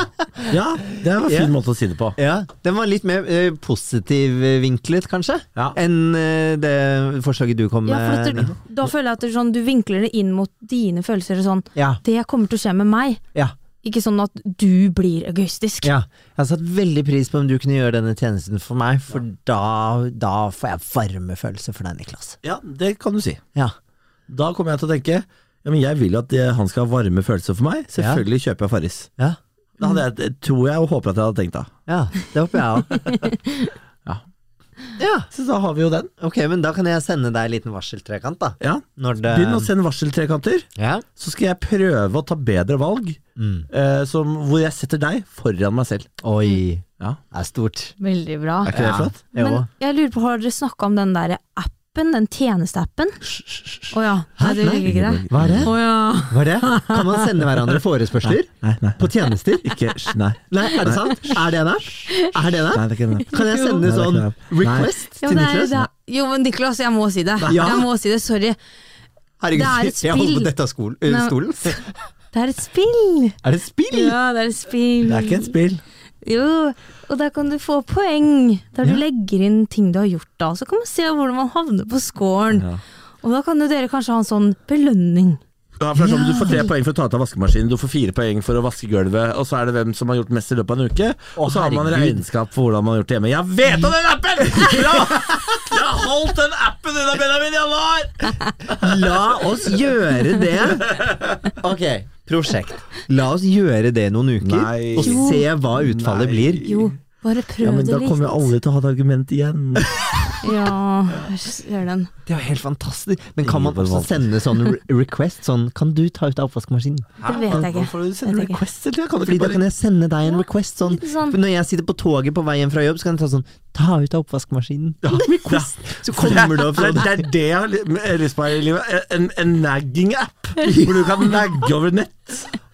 ja det var en fin Ja. måte å si det på. ja. Den var litt mer eh, positivvinklet, kanskje, Ja. enn eh, det forslaget du kom Ja, for med. du, da føler jeg at det er sånn, du vinkler det inn mot dine følelser. Sånn, Ja. det kommer til å skje med meg, ja. Ikke sånn at du blir egoistisk. Ja, jeg har satt veldig pris på om du kunne gjøre denne tjenesten for meg, for da, da får jeg varme følelser for deg, Niklas. Ja, det kan du si. Ja. Da kommer jeg til å tenke ja, men jeg vil jo at han skal ha varme følelser for meg. Selvfølgelig kjøper jeg Farris. Ja, Det hadde jeg, tror jeg og håper at jeg hadde tenkt da. ja det håper jeg òg. [LAUGHS] Ja. Så da har vi jo den. Ok, men da kan jeg sende deg en liten varseltrekant, da. Ja. Når det Begynn å sende varseltrekanter, Ja. så skal jeg prøve å ta bedre valg. Mm. eh, som, hvor jeg setter deg foran meg selv. Oi. Ja. Det er stort. Veldig bra. Er ikke det flott? Men jeg lurer på, har dere snakka om den der appen, den tjenesteappen? Å hysj. Ja. Nei, det ligger ikke det? Hva er det? Å ja. Hva er det? Kan man sende hverandre forespørsler? [LAUGHS] Nei, nei. På tjenester? Ikke nei. Nei, er det sant? Er det en app? Er det en app? Nei, det er ikke den. Kan jeg sende Nei, sånn request ja til Niklas? jo, men Niklas, jeg må si det. Ja. Jeg må si det, sorry. Herregud, Det er et jeg holder på spill. dette av skolen, øh, stolen. Det er et spill! Er det spill? Ja, det er et spill. Det er ikke et spill. Jo, og der kan du få poeng. Der du Ja. legger inn ting du har gjort da. Så kan man se hvordan man havner på scoren. Ja. Og da kan jo dere kanskje ha en sånn belønning. Ja, for det er sånn, Du får tre poeng for å ta ut av vaskemaskinen, du får fire poeng for å vaske gulvet, og så er det hvem som har gjort mest i løpet av en uke. og så har man regnskap for hvordan man har gjort det hjemme. Jeg vet om den appen! Ja! Jeg har holdt den appen unna Benjamin i alle! La oss gjøre det! Ok, prosjekt. La oss gjøre det noen uker, Nei. og Jo. se hva utfallet Nei. blir. Jo, bare prøv Ja, men det Da litt. kommer jo alle til å ha et argument igjen. [LAUGHS] Ja, gjør den. Det er jo helt fantastisk. Men kan man også sende sånn re request? Sånn, kan du ta ut av oppvaskmaskinen? Det vet jeg ikke. Hvorfor sender Vet du jeg ikke. request tida? Kan du Fordi ikke da bare kan jeg sende deg en request sånn, Litt sånn. for Når jeg sitter på toget på vei hjem fra jobb, så kan jeg ta sånn Ta ut av oppvaskmaskinen. request? [LAUGHS] Så kommer det opp det, [LAUGHS] sånn det er det jeg har lyst på i livet. En, en nagging-app, [LAUGHS] hvor du kan nagge over nett.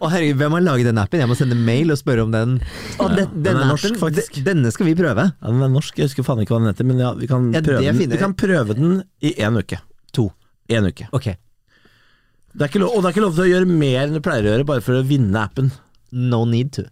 Å herregud, hvem har laget den appen? Jeg må sende mail og spørre om den. Ja, den, den er norsk, appen, faktisk. Denne skal vi prøve. Ja, den er norsk, jeg husker faen ikke hva den heter, men ja, vi kan Ja, prøve, den. Vi kan prøve den i én uke. To. En uke. Ok. Det er ikke lov, og det er ikke lov til å gjøre mer enn du pleier å gjøre, bare for å vinne appen. No need to.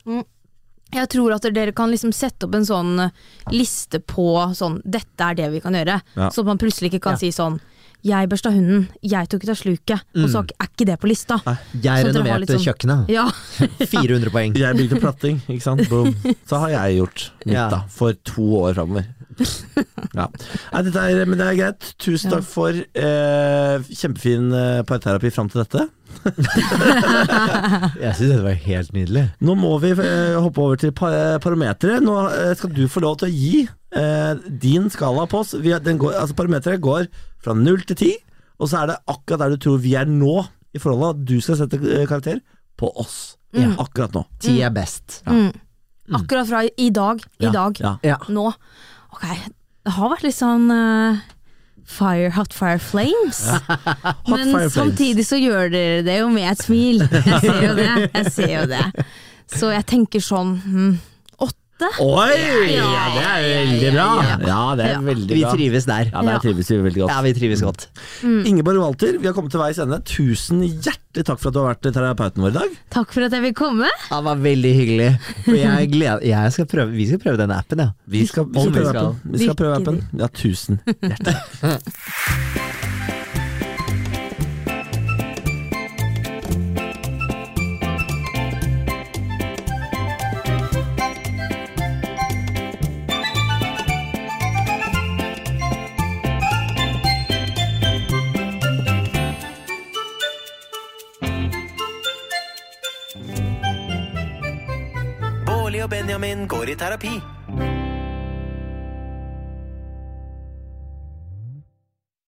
Jeg tror at dere kan liksom sette opp en sånn eh, liste på sånn 'dette er det vi kan gjøre', Ja. så at man plutselig ikke kan Ja. si sånn 'jeg børsta hunden, jeg tok ut av sluket', og så er ikke det på lista. Jeg dere har renoverte sånn- kjøkkenet. Ja. [LAUGHS] 400 poeng. Jeg bygde platting, ikke sant. Boom. [LAUGHS] Så har jeg gjort mitt, Ja. da. For to år framover. [LAUGHS] Ja. Nei, dette er, men det er greit. Tusen Ja. takk for eh, kjempefin eh, parterapi fram til dette. [LAUGHS] Jeg syns dette var helt nydelig. Nå må vi eh, hoppe over til par parometeret. Nå eh, skal du få lov til å gi eh, din skala på oss. Vi, går, altså Parometeret går fra null til ti, og så er det akkurat der du tror vi er nå i forholdet. Du skal sette eh, karakter på oss. Mm. Akkurat nå. Ti er best. Mm. Akkurat fra i dag. I Ja, dag. Ja. Ja. Nå. Ok, det har vært litt sånn uh, Fire, hot fire flames. [LAUGHS] Men fire flames. samtidig så gjør dere det jo med et smil. [LAUGHS] Jeg ser jo det. Jeg ser jo det. Så jeg tenker sånn hmm, åtte? Oi! Ja, Ja, det er veldig bra. Ja, det er veldig bra. Vi trives der. Ja, der trives vi veldig godt. Ja, vi trives godt. Ingeborg Walter, vi har kommet til veis ende. Tusen hjertelig takk for at du har vært terapeuten vår i dag. Takk for at jeg vil komme. Det var veldig hyggelig. Jeg [LAUGHS] gleder jeg skal prøve, Vi skal prøve denne appen, ja. Vi skal, vi skal prøve appen. Vi skal prøve appen. Ja, tusen hjertelig. [LAUGHS] Benjamin går i terapi.